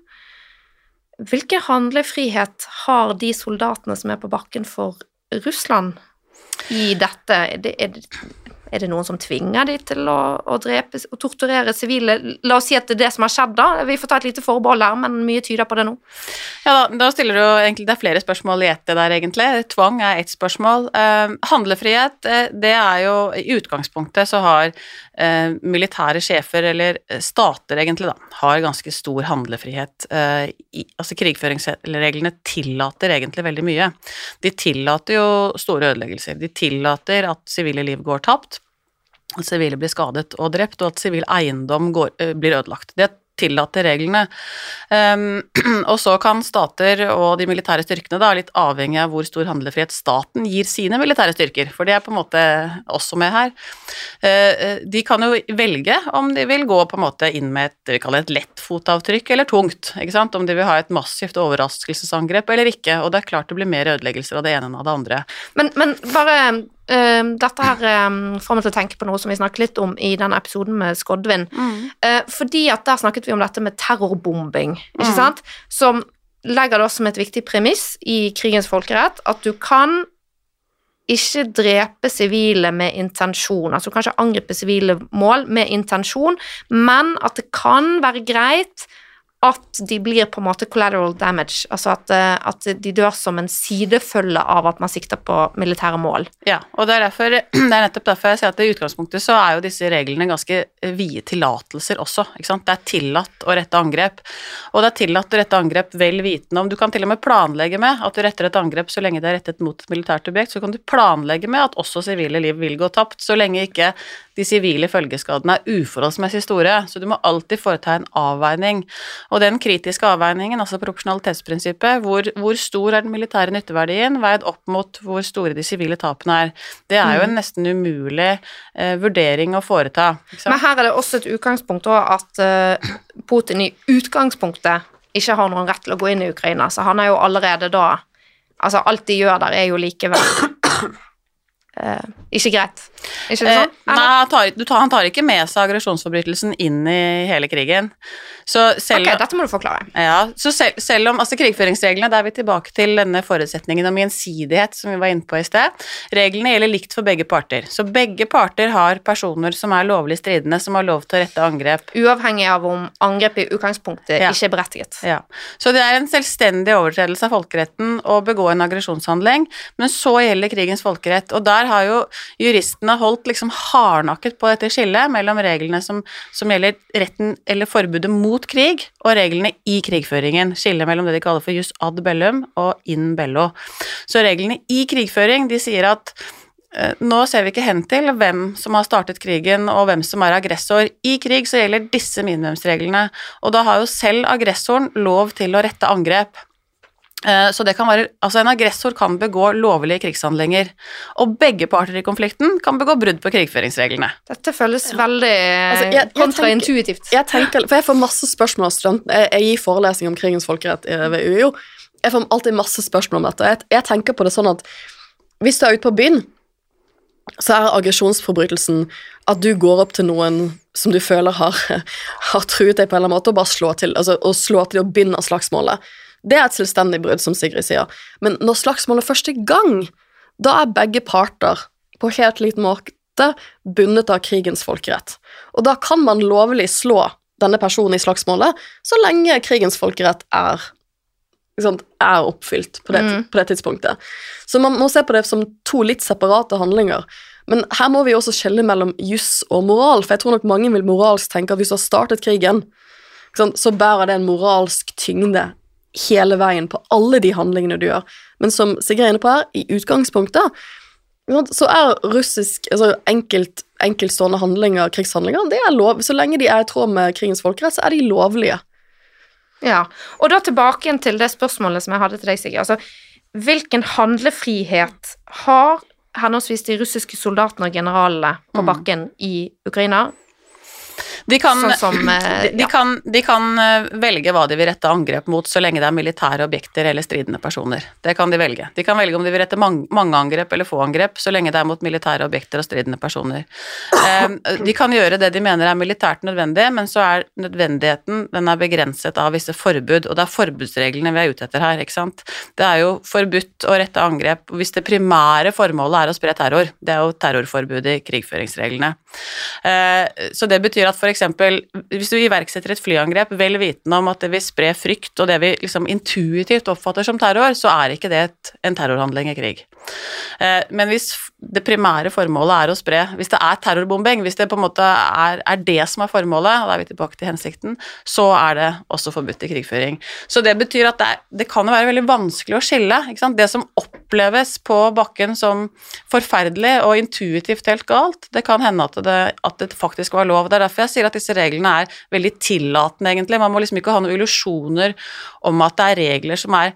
A: Hvilken handlefrihet har de soldatene som er på bakken for Russland i dette? Er det, er det, er det noen som tvinger de til å, å drepe og torturere sivile? La oss si at det er det som har skjedd, da. Vi får ta et lite forbehold her, men mye tyder på det nå.
B: Ja, da, da stiller du egentlig Det er flere spørsmål i ett der, egentlig. Tvang er ett spørsmål. Eh, handlefrihet, eh, det er jo I utgangspunktet så har militære sjefer, eller eh, stater egentlig, da, har ganske stor handlefrihet. Eh, altså Krigføringsreglene tillater egentlig veldig mye. De tillater jo store ødeleggelser. De tillater at sivile liv går tapt at sivile blir skadet og drept, og at sivil eiendom går, eh, blir ødelagt. Det tillater reglene. Um, og så kan stater og de militære styrkene, da, litt avhengig av hvor stor handlefrihet staten gir sine militære styrker, for det er på en måte også med her, uh, de kan jo velge om de vil gå på en måte inn med et, vi kaller et lett fotavtrykk eller tungt, ikke sant, om de vil ha et massivt overraskelsesangrep eller ikke, og det er klart det blir mer ødeleggelser av det ene enn av det andre.
A: Men, men bare Uh, dette her um, får meg til å tenke på noe som vi snakket litt om i denne episoden med Skodvin. Mm. Uh, fordi at der snakket vi om dette med terrorbombing, ikke mm. sant? Som legger det også som et viktig premiss i krigens folkerett at du kan ikke drepe sivile med intensjon, altså du kan ikke angripe sivile mål med intensjon, men at det kan være greit at de blir på en måte collateral damage, altså at, eh, at, de dør som en sidefølge av at man sikter på militære mål.
B: Ja, og det er, derfor, det er nettopp derfor jeg sier at i utgangspunktet så er jo disse reglene ganske vide tillatelser også, ikke sant. Det er tillatt å rette angrep, og det er tillatt å rette angrep vel vitende om Du kan til og med planlegge med at du retter et angrep så lenge det er rettet mot et militært objekt, så kan du planlegge med at også sivile liv vil gå tapt, så lenge ikke de sivile følgeskadene er uforholdsmessig store, så du må alltid foreta en avveining. Og den kritiske avveiningen, altså proporsjonalitetsprinsippet, hvor, hvor stor er den militære nytteverdien veid opp mot hvor store de sivile tapene er, det er jo en mm. nesten umulig eh, vurdering å foreta.
A: Men her er det også et utgangspunkt at eh, Putin i utgangspunktet ikke har noen rett til å gå inn i Ukraina, så han er jo allerede da Altså, alt de gjør der, er jo likevel uh, ikke greit. Ikke det sånn?
B: Nei, han tar, tar, han tar, ikke med seg aggresjonsforbrytelsen inn i hele krigen.
A: Så selv, ok, dette må du forklare.
B: Ja, så selv, selv om altså Krigføringsreglene, der er vi tilbake til denne forutsetningen om gjensidighet som vi var inne på i sted. Reglene gjelder likt for begge parter. Så begge parter har personer som er lovlig stridende, som har lov til å rette angrep.
A: Uavhengig av om angrep i utgangspunktet ja. ikke er berettiget.
B: Ja. Så det er en selvstendig overtredelse av folkeretten å begå en aggresjonshandling, men så gjelder krigens folkerett. Og der har jo juristene holdt liksom hardnakket på dette skillet mellom reglene som, som, gjelder retten eller forbudet mot krig, og reglene i krigføringen. Skillet mellom det de kaller for jus ad bellum og in bello. Så reglene i krigføring, de sier at eh, nå ser vi ikke hen til hvem som har startet krigen og hvem som er aggressor. I krig så gjelder disse minimumsreglene, og da har jo selv aggressoren lov til å rette angrep. Eh, Så det kan være, altså En aggressor kan begå lovlige krigshandlinger, og begge parter i konflikten kan begå brudd på krigføringsreglene.
A: Dette føles veldig
C: Altså, jeg- jeg
A: kontraintuitivt.
C: Jeg tenker, for jeg får masse spørsmål av studentene. Jeg, jeg gir forelesning om krigens folkerett ved UiO. Jeg får alltid masse spørsmål om dette. Jeg, jeg tenker på det sånn at hvis du er ute på byen, så er aggresjonsforbrytelsen at du går opp til noen som du føler har, har truet deg på en eller annen måte, og bare slår til, altså, og slår til og binder slagsmålet. Det er et selvstendig brudd, som Sigrid sier. Men når slagsmålet først er i gang, da er begge parter på helt liten måte bundet av krigens folkerett. Og da kan man lovlig slå denne personen i slagsmålet så lenge krigens folkerett er, sant, er oppfylt på det,
A: Mm.
C: på det tidspunktet. Så man må se på det som to litt separate handlinger. Men her må vi også skjelne mellom juss og moral, for jeg tror nok mange vil moralsk tenke at hvis du har startet krigen, så bærer det en moralsk tyngde hele veien på alle de handlingene du gjør. Men som Sigrid er inne på her, i utgangspunktet så er russisk altså enkelt, enkeltstående handlinger, krigshandlinger, det er lov. Så lenge de er i tråd med krigens folkerett, så er de lovlige.
A: Ja, og da tilbake igjen til det spørsmålet som jeg hadde til deg, Sigrid. Altså, hvilken handlefrihet har henholdsvis de russiske soldatene og generalene på
B: Mm.
A: bakken i Ukraina?
B: De kan,
A: Sånn som eh,
B: de,
A: ja.
B: kan, de kan eh, velge hva de vil rette angrep mot, så lenge det er militære objekter eller stridende personer. Det kan de velge. De kan velge om de vil rette mange, mange angrep eller få angrep, så lenge det er mot militære objekter og stridende personer. De kan gjøre det de mener er militært nødvendig, men så er nødvendigheten den er begrenset av visse forbud, og det er forbudsreglene vi er ute etter her, ikke sant. Det er jo forbudt å rette angrep hvis det primære formålet er å spre terror. Det er jo terrorforbudet i krigføringsreglene. Eh, Så det betyr at for eksempel hvis du iverksetter et flyangrep vel vitende om at det vil spre frykt og det vi liksom intuitivt oppfatter som terror, så er ikke det et, en terrorhandling i krig. Eh, Men hvis det primære formålet er å spre, hvis det er terrorbombing, hvis det på en måte er, er det som er formålet, og da er vi tilbake til hensikten, så er det også forbudt i krigføring. Så det betyr at det, er, det kan være veldig vanskelig å skille. Det som oppleves på bakken som forferdelig og intuitivt helt galt, det kan hende at det, at det faktisk var lov. Det er derfor jeg sier at disse reglene er veldig tillatende, egentlig. Man må liksom ikke ha noen illusjoner om at det er regler som er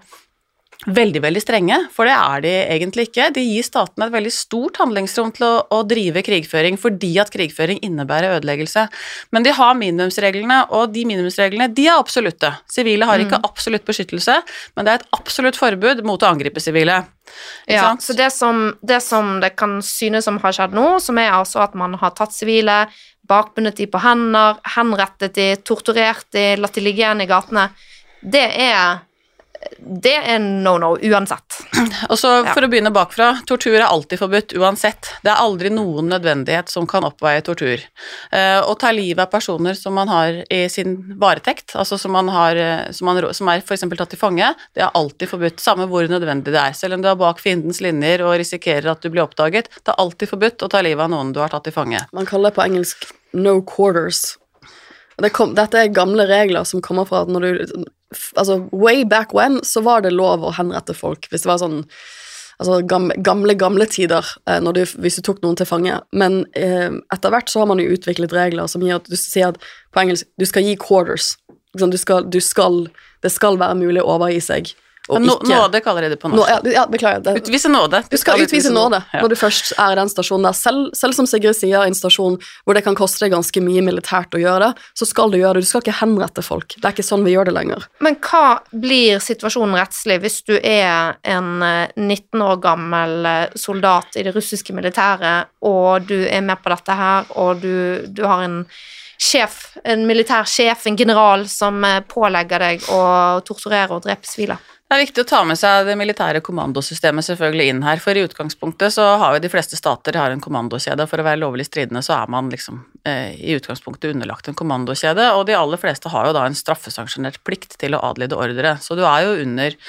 B: veldig, veldig strenge, for det er de egentlig ikke. De gir statene et veldig stort handlingsrom til å, å drive krigføring, fordi at krigføring innebærer ødeleggelse. Men de har minimumsreglene, og de minimumsreglene de er absolutte. Sivile har ikke absolutt beskyttelse, men det er et absolutt forbud mot å angripe sivile.
A: Ja,
B: sant?
A: så det som, det som det kan synes som har skjedd nå, som er altså at man har tatt sivile, bakbundet de på hender, henrettet de, torturert de, latt de ligge igjen i gatene, det er det er no-no uansett.
B: Og så
A: Ja.
B: For å begynne bakfra, tortur er alltid forbudt uansett. Det er aldri noen nødvendighet som kan oppveie tortur. Uh, å ta livet av personer som man har i sin varetekt, altså som, man har, eh, som, man, som er f.eks. tatt til fange, det er alltid forbudt, samme hvor nødvendig det er. Selv om du er bak fiendens linjer og risikerer at du blir oppdaget, det er alltid forbudt å ta livet av noen du har tatt til fange.
C: Man kaller det på engelsk no quarters. Det kom, dette er gamle regler som kommer fra at når du Altså, way back when så var det lov å henrette folk hvis det var sånn Altså gamle, gamle, gamle tider, eh, du, hvis du tok noen til fange. Men eh, etter hvert så har man jo utviklet regler som gir at du sier at på engelsk du skal gi quarters. Du skal, du skal, det skal være mulig å overgi seg. Og
B: nå,
C: ikke
B: nåde kaller de det på
C: Nå,
B: norsk.
C: ja, ja, beklager. Det,
B: Utvise nåde.
C: du skal utvise nåde
B: Ja.
C: når du først er i den stasjonen der. Selv, selv som Sigrid sier, en stasjon hvor det kan koste deg ganske mye militært å gjøre det, så skal du gjøre det. Du skal ikke henrette folk. Det er ikke sånn vi gjør det lenger.
A: Men hva blir situasjonen rettslig hvis du er en eh, 19 år gammel eh, soldat i det russiske militæret, og du er med på dette her, og du, du har en sjef, en militær sjef, en general, som eh, pålegger deg å torturere og drepe sivile?
B: Det er viktig å ta med seg det militære kommandosystemet selvfølgelig inn her, for i utgangspunktet så har jo de fleste stater har en kommandokjede. For å være lovlig stridende så er man liksom eh, i utgangspunktet underlagt en kommandokjede, og de aller fleste har jo da en straffesanksjonert plikt til å adlyde ordre. Så du er jo under,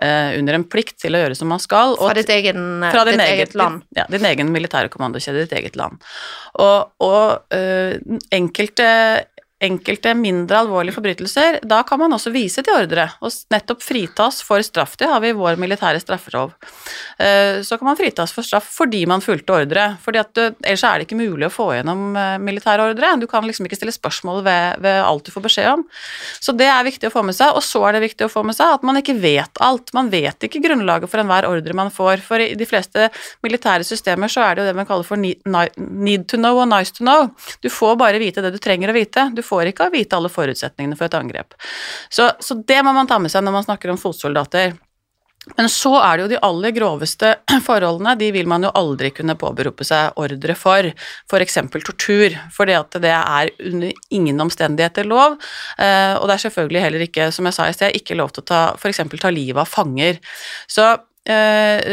B: eh, under en plikt til å gjøre som man skal.
A: Fra ditt, egen,
B: fra
A: ditt eget,
B: eget
A: land?
B: Ja, din egen militære kommandokjede, ditt eget land. Og, og eh, enkelte enkelte mindre alvorlige forbrytelser, da kan man også vise til ordre, og nettopp fritas for straff. Det har vi i vår militære straffelov. Eh, Så kan man fritas for straff fordi man fulgte ordre, fordi at du, ellers er det ikke mulig å få gjennom militære ordre. Du kan liksom ikke stille spørsmål ved, ved alt du får beskjed om. Så det er viktig å få med seg, og så er det viktig å få med seg at man ikke vet alt. Man vet ikke grunnlaget for enhver ordre man får, for i de fleste militære systemer så er det jo det man kaller for need to know og nice to know. Du får bare vite det du trenger å vite. Du får ikke vite alle forutsetningene for et angrep. Så, så det må man ta med seg når man snakker om fotsoldater. Men så er det jo de aller groveste forholdene, de vil man jo aldri kunne påberope seg ordre for, f.eks. tortur, for det er under ingen omstendigheter lov, eh, og det er selvfølgelig heller ikke, som jeg sa i sted, ikke lov til å ta f.eks. ta livet av fanger. Så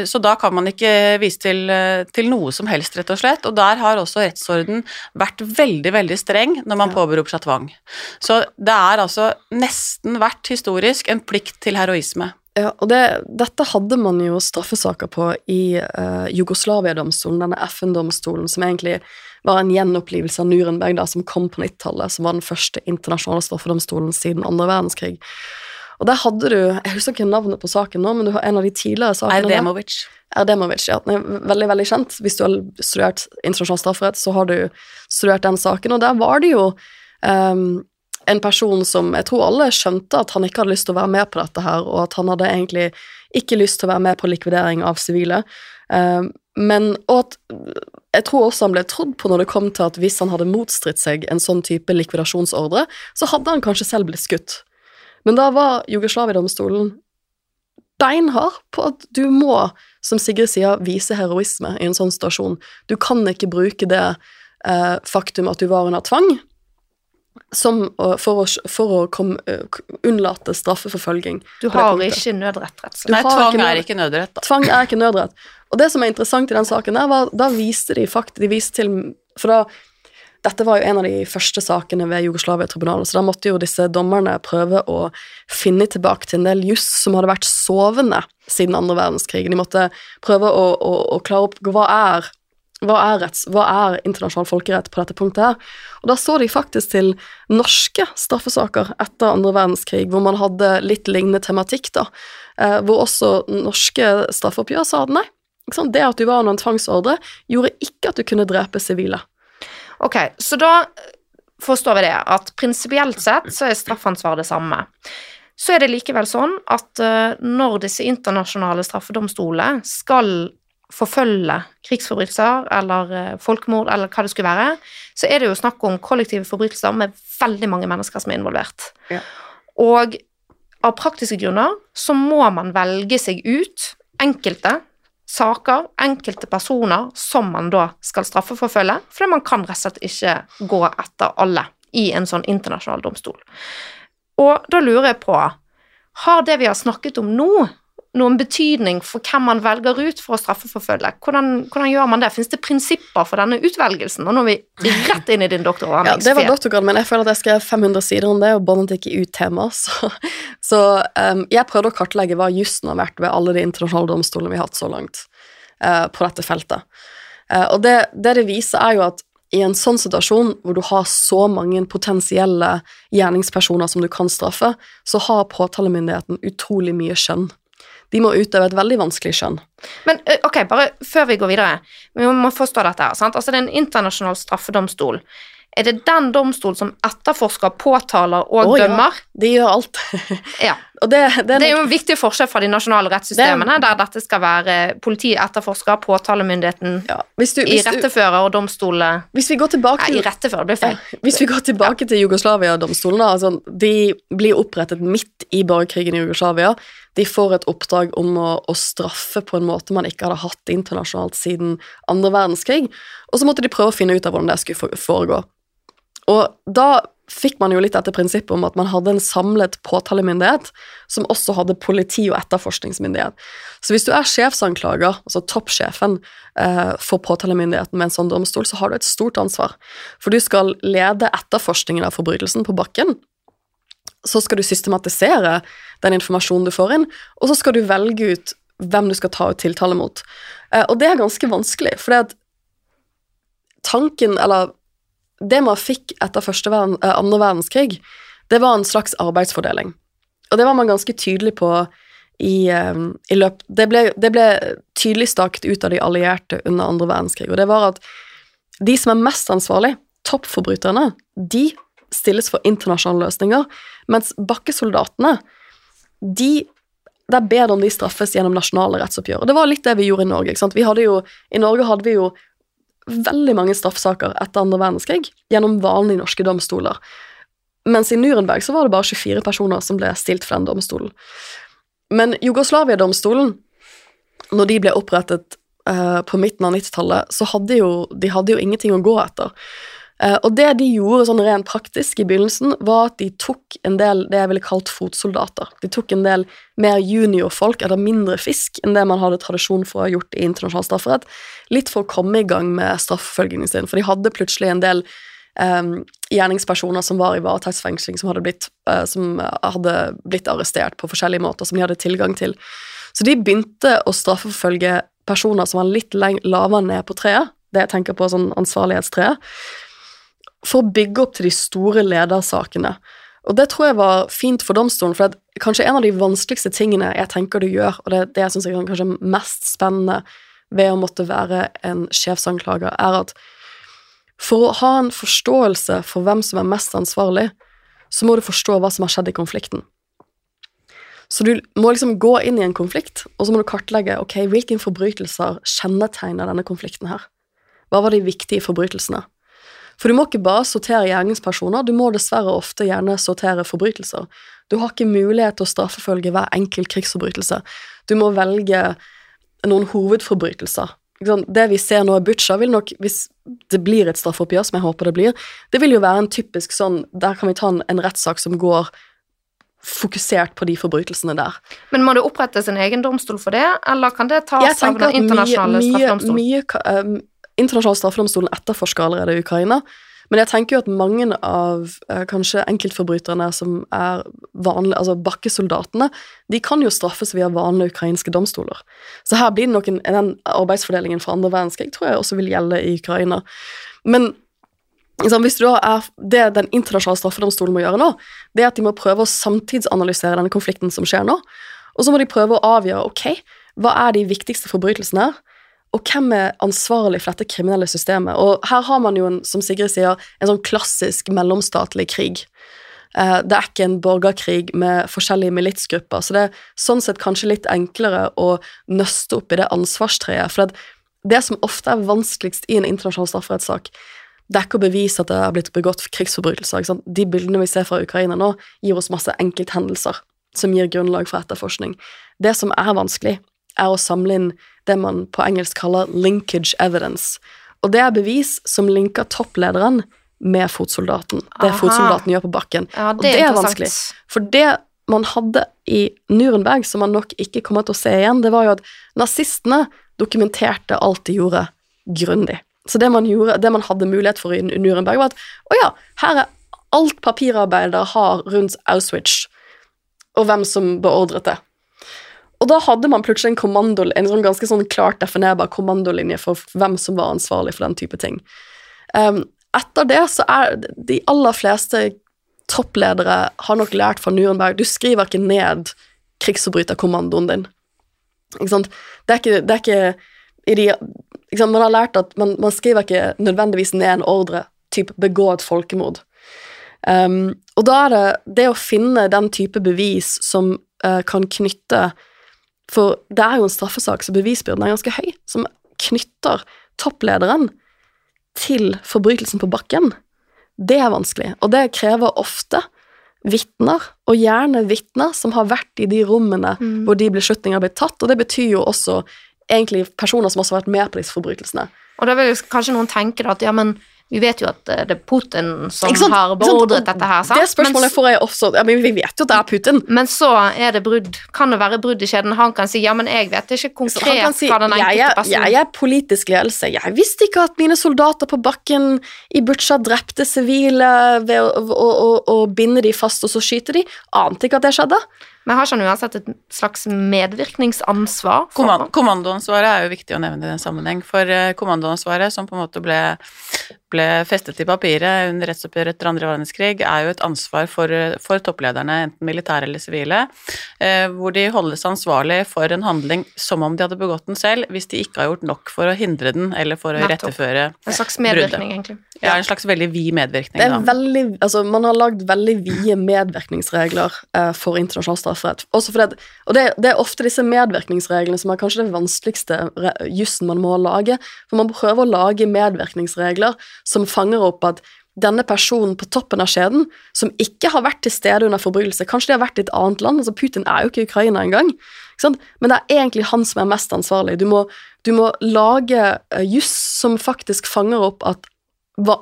B: så da kan man ikke vise til, eh, til noe som helst, rett og slett. Og der har også rettsorden vært veldig, veldig streng når man
C: Ja.
B: påberoper seg tvang. Så det er altså nesten vært historisk en plikt til heroisme.
C: Ja, og det, dette hadde man jo straffesaker på i uh, Jugoslavia-domstolen, denne FN-domstolen, som egentlig var en gjenopplivelse av Nuremberg, da, som kom på 90-tallet, som var den første internasjonale straffedomstolen siden andre verdenskrig. Og der hadde du Jeg husker ikke navnet på saken nå, men du har en av de tidligere sakene.
B: Erdemovic.
C: Erdemovic, ja. Den er veldig, veldig kjent. Hvis du har studert internasjonal strafferett, så har du studert den saken, og der var det jo um, en person som jeg tror alle skjønte at han ikke hadde lyst til å være med på dette her, og at han hadde egentlig ikke lyst til å være med på likvidering av sivile. Um, men, og at jeg tror også han ble trodd på når det kom til at hvis han hadde motstridt seg en sånn type likvidasjonsordre, så hadde han kanskje selv blitt skutt. Men da var Jugoslavia-domstolen beinhard på at du må, som Sigrid sier, vise heroisme i en sånn situasjon. Du kan ikke bruke det eh, faktum at du var under tvang, som, for å, for å kom, eh, unnlate straffeforfølging.
A: Du har ikke nødrett, rett og slett.
B: Nei, tvang
C: ikke
B: er ikke nødrett, da.
C: Tvang er ikke nødrett. Og det som er interessant i den saken der, var da viste de faktisk de viste til For da dette var jo en av de første sakene ved Jugoslavia-tribunalet, så da måtte jo disse dommerne prøve å finne tilbake til en del juss som hadde vært sovende siden andre verdenskrig. De måtte prøve å, å, å klare opp hva er, hva er, retts, hva er internasjonal folkerett på dette punktet her. Og da så de faktisk til norske straffesaker etter andre verdenskrig, hvor man hadde litt lignende tematikk, da. Eh, hvor også norske straffeoppgjør sa at nei. Det at du var under en tvangsordre, gjorde ikke at du kunne drepe sivile.
A: Ok, så da forstår vi det, at prinsipielt sett så er straffansvaret det samme. Så er det likevel sånn at eh, når disse internasjonale straffedomstolene skal forfølge krigsforbrytelser eller eh, folkemord eller hva det skulle være, så er det jo snakk om kollektive forbrytelser med veldig mange mennesker som er involvert.
C: Ja.
A: Og av praktiske grunner så må man velge seg ut enkelte saker, enkelte personer, som man da skal straffeforfølge, fordi man kan rett og slett ikke gå etter alle i en sånn internasjonal domstol. Og da lurer jeg på, har det vi har snakket om nå, noen betydning for hvem man velger ut for å straffeforfølge? Hvordan, hvordan gjør man det? Fins det prinsipper for denne utvelgelsen? Og nå er vi rett inn i din
C: Ja, det var doktorgraden min. Jeg føler at jeg skrev 500 sider om det, og båndet ikke ut tema. Så, så um, jeg prøvde å kartlegge hva jussen har vært ved alle de internasjonale domstolene vi har hatt så langt uh, på dette feltet. Uh, og det, det det viser, er jo at i en sånn situasjon hvor du har så mange potensielle gjerningspersoner som du kan straffe, så har påtalemyndigheten utrolig mye skjønn. De må utøve et veldig vanskelig skjønn.
A: Men ok, bare før vi går videre, vi må forstå dette her. sant? Altså Det er en internasjonal straffedomstol. Er det den domstol som etterforsker, påtaler og
C: Å, ja. De gjør alt.
A: Ja.
C: det, det,
A: Det er jo en viktig forskjell fra de nasjonale rettssystemene, der dette skal være politi etterforsker, påtalemyndigheten
C: ja, hvis, du, hvis, du,
A: rettefører og domstolene
C: hvis vi går tilbake til
A: i rettefører, blir feil.
C: Ja, Hvis vi går tilbake til Jugoslavia-domstolen, altså, de blir opprettet midt i borgerkrigen i Jugoslavia. De får et oppdrag om å, å straffe på en måte man ikke hadde hatt internasjonalt siden andre verdenskrig, og så måtte de prøve å finne ut av hvordan det skulle foregå. Og da fikk man jo litt dette prinsippet om at man hadde en samlet påtalemyndighet som også hadde politi- og etterforskningsmyndighet. Så hvis du er sjefsanklager, altså toppsjefen eh, for påtalemyndigheten med en sånn domstol, så har du et stort ansvar. For du skal lede etterforskningen av forbrytelsen på bakken. Så skal du systematisere den informasjonen du får inn, og så skal du velge ut hvem du skal ta ut tiltale mot. Eh, og det er ganske vanskelig, for tanken, eller det man fikk etter første verden, eh, andre verdenskrig, det var en slags arbeidsfordeling. Og det var man ganske tydelig på i, eh, i løp det ble, det ble tydelig staket ut av de allierte under andre verdenskrig, og det var at de som er mest ansvarlig, toppforbryterne, de stilles for internasjonale løsninger, mens bakkesoldatene, de det er bedre om de straffes gjennom nasjonale rettsoppgjør. Og det var litt det vi gjorde i Norge. ikke sant? Vi hadde jo, I Norge hadde vi jo veldig mange straffesaker etter andre verdenskrig gjennom vanlige norske domstoler. Mens i Nuremberg så var det bare 24 personer som ble stilt for den domstolen. Men Jugoslavia-domstolen, når de ble opprettet uh, på midten av 90-tallet, så hadde jo, de hadde jo ingenting å gå etter. Eh, og det de gjorde sånn rent praktisk i begynnelsen, var at de tok en del det jeg ville kalt fotsoldater. De tok en del mer juniorfolk, eller mindre fisk, enn det man hadde tradisjon for å ha gjort i internasjonal strafferett, litt for å komme i gang med straffeforfølgingen sin, for de hadde plutselig en del um, gjerningspersoner som var i varetektsfengsling, som, hadde blitt, uh, som hadde blitt arrestert på forskjellige måter, som de hadde tilgang til. Så de begynte å straffeforfølge personer som var litt lavere ned på treet, det jeg tenker på sånn ansvarlighetstreet, for å bygge opp til de store ledersakene. Og det tror jeg var fint for domstolen, for det er kanskje en av de vanskeligste tingene jeg tenker du gjør, og det, det jeg syns er kanskje mest spennende ved å måtte være en sjefsanklager, er at for å ha en forståelse for hvem som er mest ansvarlig, så må du forstå hva som har skjedd i konflikten. Så du må liksom gå inn i en konflikt, og så må du kartlegge ok, hvilke forbrytelser kjennetegner denne konflikten her. Hva var de viktige forbrytelsene? For du må ikke bare sortere gjerningspersoner, du må dessverre ofte gjerne sortere forbrytelser. Du har ikke mulighet til å straffefølge hver enkelt krigsforbrytelse. Du må velge noen hovedforbrytelser. Det vi ser nå i Butsja, vil nok, hvis det blir et straffeoppgjør, som jeg håper det blir, det vil jo være en typisk sånn Der kan vi ta en, en rettssak som går fokusert på de forbrytelsene der.
A: Men må det opprettes en egen domstol for det, eller kan det tas av den internasjonale straffedomstolen?
C: Mye, mye, internasjonale straffedomstolen etterforsker allerede i Ukraina, men jeg tenker jo at mange av eh, kanskje enkeltforbryterne som er vanlige, altså bakkesoldatene, de kan jo straffes via vanlige ukrainske domstoler. Så her blir det nok en, den arbeidsfordelingen fra andre verdenskrig tror jeg også vil gjelde i Ukraina. Men liksom, hvis du da er, det den internasjonale straffedomstolen må gjøre nå, det er at de må prøve å samtidsanalysere denne konflikten som skjer nå, og så må de prøve å avgjøre ok, hva er de viktigste forbrytelsene her, og hvem er ansvarlig for dette kriminelle systemet? Og her har man jo, en, som Sigrid sier, en sånn klassisk mellomstatlig krig. Eh, det er ikke en borgerkrig med forskjellige militsgrupper, så det er sånn sett kanskje litt enklere å nøste opp i det ansvarstreet. For det, det som ofte er vanskeligst i en internasjonal strafferettssak, det er ikke å bevise at det er blitt begått krigsforbrytelser. De bildene vi ser fra Ukraina nå, gir oss masse enkelthendelser som gir grunnlag for etterforskning. Det som er vanskelig, er å samle inn det man på engelsk kaller linkage evidence. Og det er bevis som linker topplederen med fotsoldaten. Det Aha. fotsoldaten gjør på bakken.
A: Ja, det
C: og det er vanskelig. For det man hadde i Nuremberg, som man nok ikke kommer til å se igjen, det var jo at nazistene dokumenterte alt de gjorde, grundig. Så det man, gjorde, det man hadde mulighet for i Nuremberg, var at å ja, her er alt papirarbeidere har rundt Auschwitz, og hvem som beordret det. Og da hadde man plutselig en, kommando, en sånn ganske sånn klart definerbar kommandolinje for hvem som var ansvarlig for den type ting. Um, etter det så er de aller fleste toppledere har nok lært fra Nuremberg Du skriver ikke ned krigsforbryterkommandoen din. Ikke sant? Det er ikke, det er ikke de, ikke sant? Man har lært at man, man, skriver ikke nødvendigvis ned en ordre, type begå et folkemord. Um, og da er det det å finne den type bevis som uh, kan knytte for det er jo en straffesak, så bevisbyrden er ganske høy, som knytter topplederen til forbrytelsen på bakken. Det er vanskelig, og det krever ofte vitner, og gjerne vitner som har vært i de rommene mm. hvor de beslutningene har blitt tatt, og det betyr jo også egentlig personer som også har vært med på disse forbrytelsene.
A: Og da vil jo kanskje noen tenke at ja, men vi vet jo at eh, det er Putin som har beordret dette her.
C: sant? Det spørsmålet får jeg også. Ja, men Vi vet jo at det er Putin.
A: Men så er det brudd. Kan det være brudd i kjeden? Han kan si ja, men jeg vet ikke konkret si, hva den enkelte personen
C: Jeg er politisk ledelse. Jeg visste ikke at mine soldater på bakken i Butsja drepte sivile ved å, å, å, å binde de fast og så skyte de. Ante ikke at det skjedde.
A: Men har ikke han uansett et slags medvirkningsansvar?
B: Kommand kommandoansvaret er jo viktig å nevne i den sammenheng, for eh, kommandoansvaret som på en måte ble, ble festet i papiret under rettsoppgjøret etter andre verdenskrig, er jo et ansvar for, for topplederne, enten militære eller sivile, eh, hvor de holdes ansvarlig for en handling som om de hadde begått den selv, hvis de ikke har gjort nok for å hindre den, eller for å iretteføre bruddet.
A: En slags medvirkning, egentlig.
B: Ja, en slags veldig vid medvirkning,
C: Det er
B: da.
C: veldig, altså Man har lagd veldig vide medvirkningsregler eh, for internasjonal strafferett. Også fordi at, og det, det er ofte disse medvirkningsreglene som er kanskje det vanskeligste jussen man må lage. For man prøver å lage medvirkningsregler som fanger opp at denne personen på toppen av skjeden, som ikke har vært til stede under forbrytelse Kanskje de har vært i et annet land? altså Putin er jo ikke i Ukraina engang. Men det er egentlig han som er mest ansvarlig. Du må, du må lage eh, juss som faktisk fanger opp at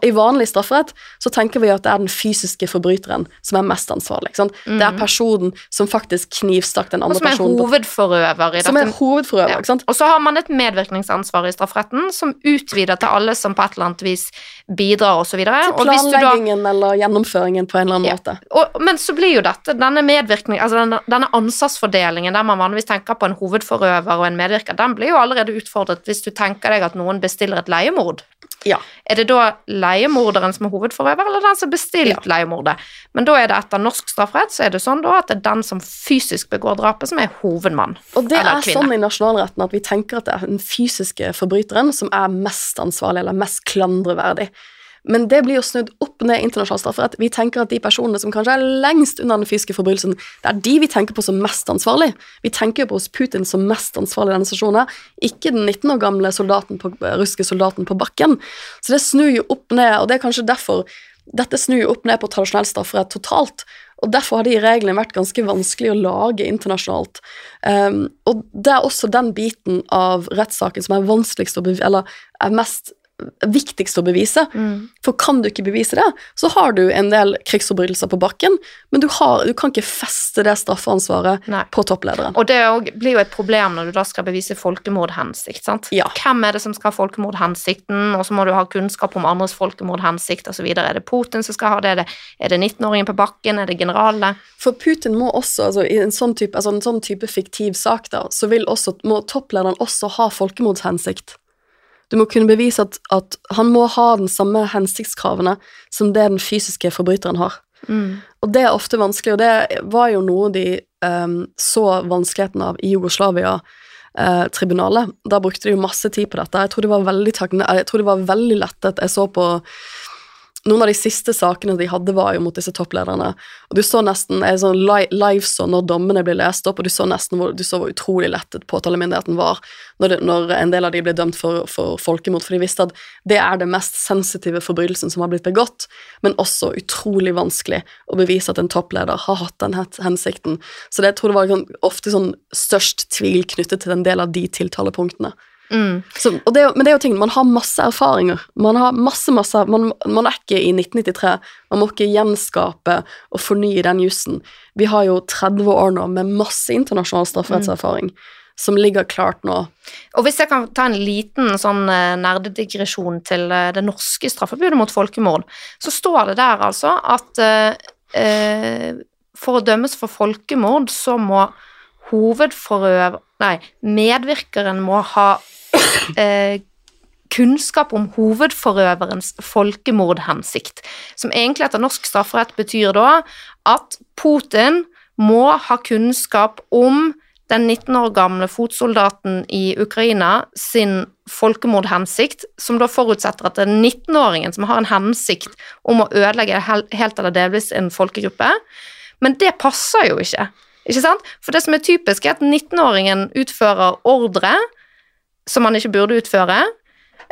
C: i vanlig strafferett så tenker vi at det er den fysiske forbryteren som er mest ansvarlig. Sant? Det er personen som faktisk knivstakk den
A: andre Og som er hovedforøver i
C: Som er hovedforøver.
A: Ja. Og så har man et medvirkningsansvar i strafferetten som utvider til alle som på et eller annet vis bidrar, osv. Du da
C: planleggingen eller gjennomføringen på en eller annen
A: Ja.
C: måte.
A: og, men så blir jo dette, denne medvirkning, altså denne, denne ansvarsfordelingen der man vanligvis tenker på en hovedforøver og en medvirker, den blir jo allerede utfordret hvis du tenker deg at noen bestiller et leiemord.
C: Ja.
A: Er det da leiemorderen som er hovedforøver, eller den som har bestilt leiemordet? Men da er det etter norsk strafferett så er det sånn da at det er den som fysisk begår drapet, som er hovedmann.
C: Og det er
A: kvinne.
C: sånn i nasjonalretten at vi tenker at det er den fysiske forbryteren som er mest ansvarlig, eller mest klandreverdig. Men det blir jo snudd opp ned internasjonalt internasjonal strafferett. Vi tenker at de personene som kanskje er lengst unna den fysiske forbrytelsen, det er de vi tenker på som mest ansvarlig. Vi tenker på hos Putin som mest ansvarlig i denne stasjonen, ikke den 19 år gamle soldaten på, russiske soldaten på bakken. Så det snur jo opp ned, og det er kanskje derfor dette snur jo opp ned på tradisjonell strafferett totalt. Og Derfor har de reglene vært ganske vanskelig å lage internasjonalt. Um, og det er også den biten av rettssaken som er vanskeligst å eller er mest viktigst å bevise. For kan du ikke bevise det, så har du en del krigsforbrytelser på bakken, men du, har, du kan ikke feste det straffeansvaret
A: Nei.
C: på topplederen.
A: Og det blir jo et problem når du da skal bevise folkemordhensikt. sant?
C: Ja.
A: Hvem er det som skal ha folkemordhensikten, og så må du ha kunnskap om andres folkemordhensikt osv. Er det Putin som skal ha det? Er det, er det 19-åringen på bakken? Er det generalene?
C: For Putin må også, altså i en sånn type, altså en sånn type fiktiv sak, da, så vil også, må topplederen også ha folkemordshensikt. Du må kunne bevise at, at han må ha den samme hensiktskravene som det den fysiske forbryteren har. Og det er ofte vanskelig, og det var jo noe de um, så vanskeligheten av i Jugoslavia-tribunalet. da brukte de jo masse tid på dette. Jeg tror det var veldig, takkne- jeg tror det var veldig lettet. Jeg så på noen av de siste sakene de hadde, var jo mot disse topplederne. Og du så nesten jeg sånn li live så når dommene ble lest opp, og du så nesten hvor, du så hvor utrolig lettet påtalemyndigheten var når, det, når en del av de ble dømt for, for folkemord, for de visste at det er det mest sensitive forbrytelsen som har blitt begått, men også utrolig vanskelig å bevise at en toppleder har hatt den hensikten. Så det, jeg tror det var sånn, ofte sånn størst tvil knyttet til en del av de tiltalepunktene.
A: Mm.
C: Så, det, men det er jo ting, man har masse erfaringer. Man har masse, masse, man, man er ikke i 1993. Man må ikke gjenskape og fornye den jussen. Vi har jo 30 år nå med masse internasjonal strafferettserfaring som ligger klart nå.
A: Og hvis jeg kan ta en liten sånn eh, nerdedigresjon til eh, det norske straffebudet mot folkemord, så står det der altså at eh, eh, for å dømmes for folkemord, så må hovedforøver Nei, medvirkeren må ha eh, kunnskap om hovedforøverens folkemordhensikt, som egentlig etter norsk strafferett betyr da at Putin må ha kunnskap om den 19 år gamle fotsoldaten i Ukraina sin folkemordhensikt, som da forutsetter at det er 19-åringen som har en hensikt om å ødelegge helt eller delvis en folkegruppe. Men det passer jo ikke. Ikke sant? For det som er typisk, er at 19-åringen utfører ordre som man ikke burde utføre,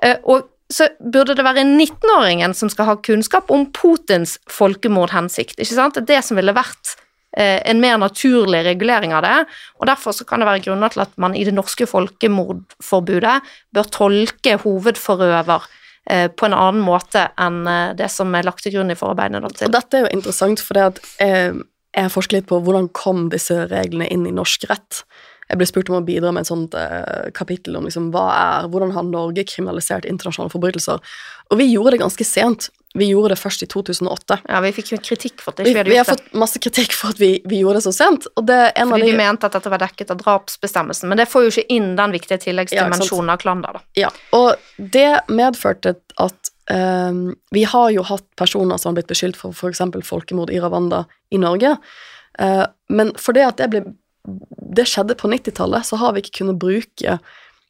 A: eh, og så burde det være 19-åringen som skal ha kunnskap om Putins folkemordhensikt. Ikke sant? Det det som ville vært eh, en mer naturlig regulering av det, og derfor så kan det være grunner til at man i det norske folkemordforbudet bør tolke hovedforøver eh, på en annen måte enn det som er lagt til grunn i forarbeidene.
C: Og dette er jo interessant, for det at jeg har forsket litt på hvordan kom disse reglene inn i norsk rett. Jeg ble spurt om å bidra med et sånt eh, kapittel om liksom, hva er, hvordan har Norge kriminalisert internasjonale forbrytelser. Og vi gjorde det ganske sent. Vi gjorde det først i 2008.
A: Ja, vi fikk jo kritikk for at
C: Vi,
A: ikke vi hadde
C: vi har
A: gjort det.
C: fått masse kritikk for at vi, vi gjorde det så sent, og det
A: Fordi de
C: du
A: mente at dette var dekket av drapsbestemmelsen, men det får jo ikke inn den viktige tilleggsdimensjonen av klander, da.
C: Ja, og det medførte at um, vi har jo hatt personer som har blitt beskyldt for f.eks. folkemord i Rwanda i Norge, Uh, men fordi at det ble det skjedde på 90-tallet, så har vi ikke kunnet bruke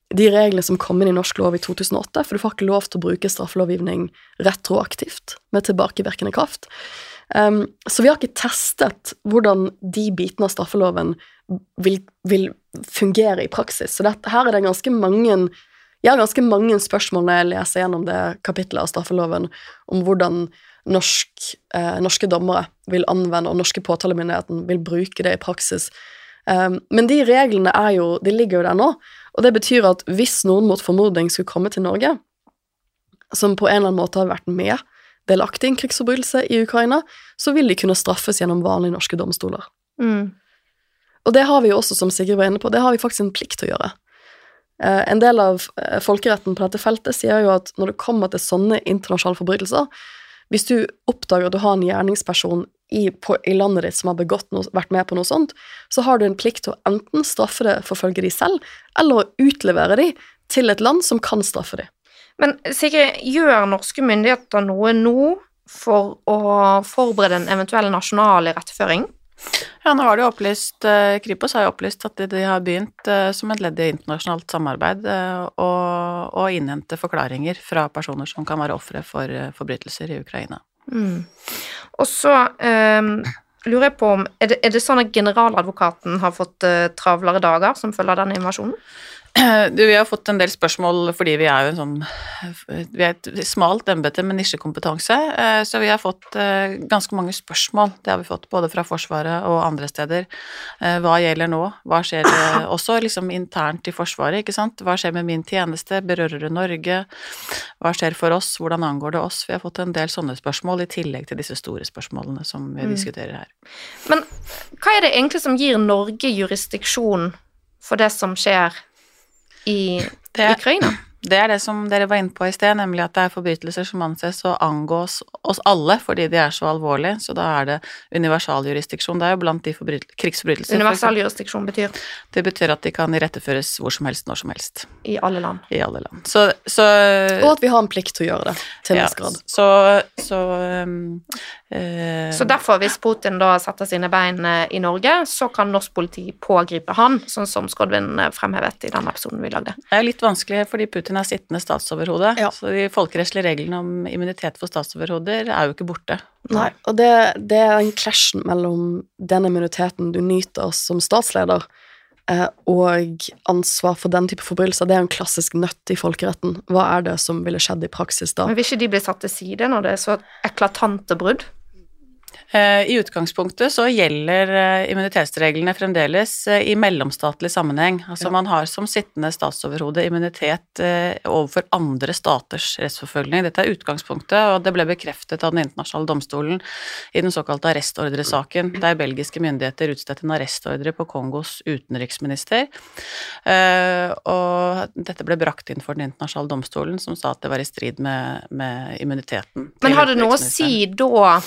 C: de reglene som kom inn i norsk lov i 2008, for du får ikke lov til å bruke straffelovgivning retroaktivt med tilbakevirkende kraft. Um, så vi har ikke testet hvordan de bitene av straffeloven vil, vil fungere i praksis. Så dette, her er det ganske mange jeg har ganske mange spørsmål når jeg leser gjennom det kapittelet av straffeloven om hvordan norsk, eh, norske dommere vil anvende, og norske påtalemyndigheten vil bruke det i praksis. Um, men de reglene er jo, de ligger jo der nå, og det betyr at hvis noen mot formodning skulle komme til Norge, som på en eller annen måte har vært med delaktig i en krigsforbrytelse i Ukraina, så vil de kunne straffes gjennom vanlige norske domstoler.
A: Mm.
C: Og det har vi jo også, som Sigrid var inne på, det har vi faktisk en plikt til å gjøre. Eh, en del av eh, folkeretten på dette feltet sier jo at når det kommer til sånne internasjonale forbrytelser, hvis du oppdager at du har en gjerningsperson i, på, i landet ditt som har begått noe, vært med på noe sånt, så har du en plikt til å enten straffe det, forfølge de selv, eller å utlevere de til et land som kan straffe de.
A: Men Sigrid, gjør norske myndigheter noe nå for å forberede en eventuell nasjonal iretteføring?
B: Ja, nå har de opplyst, eh, Kripos har jo opplyst at de, har begynt eh, som et ledd i internasjonalt samarbeid eh, å, innhente forklaringer fra personer som kan være ofre for forbrytelser i Ukraina.
A: Mm. Og så ehm, lurer jeg på om er det, er det sånn at generaladvokaten har fått eh, travlere dager som følge av denne invasjonen?
B: Du, vi har fått en del spørsmål fordi vi er jo en sånn Vi er et smalt embete med nisjekompetanse, eh, så vi har fått eh, ganske mange spørsmål. Det har vi fått både fra Forsvaret og andre steder. Eh, Hva gjelder nå? Hva skjer også liksom internt i Forsvaret, ikke sant? Hva skjer med min tjeneste? Berører det Norge? Hva skjer for oss? Hvordan angår det oss? Vi har fått en del sånne spørsmål i tillegg til disse store spørsmålene som vi
A: Mm.
B: diskuterer her.
A: Men hva er det egentlig som gir Norge jurisdiksjon for det som skjer i Ukraina?
B: Det er det som dere var inne på i sted, nemlig at det er forbrytelser som anses å angå oss, alle fordi de er så alvorlige, så da er det universaljurisdiksjon. Det er jo blant de forbrytel- krigsforbrytelser. for
A: Universal jurisdiksjon betyr
B: Det betyr at de kan iretteføres hvor som helst, når som helst,
A: i alle land.
B: i alle land. Så, så
C: Og at vi har en plikt til å gjøre det, til en
B: ja,
C: viss grad.
B: Så, så um, uh,
A: Så derfor, hvis Putin da setter sine bein eh, i Norge, så kan norsk politi pågripe han, sånn som Skodvin eh, fremhevet i den episoden vi lagde.
B: Det er litt vanskelig fordi Putin er sittende statsoverhode,
C: Ja.
B: så de folkerettslige reglene om immunitet for statsoverhoder er jo ikke borte.
C: Nei, og det, det er en clashen mellom den immuniteten du nyter som statsleder, eh, og ansvar for den type forbrytelser. Det er jo en klassisk nøtt i folkeretten. Hva er det som ville skjedd i praksis da?
A: Men vil ikke de bli satt til side når det er så eklatante brudd?
B: Eh, I utgangspunktet så gjelder eh, immunitetsreglene fremdeles eh, i mellomstatlig sammenheng. Altså
C: Ja.
B: man har som sittende statsoverhode immunitet overfor andre staters rettsforfølgning. Dette er utgangspunktet, og det ble bekreftet av Den internasjonale domstolen i den såkalte arrestordresaken, der belgiske myndigheter utstedte en arrestordre på Kongos utenriksminister. Og dette ble brakt inn for Den internasjonale domstolen, som sa at det var i strid med, med immuniteten.
A: Men har det noe å si da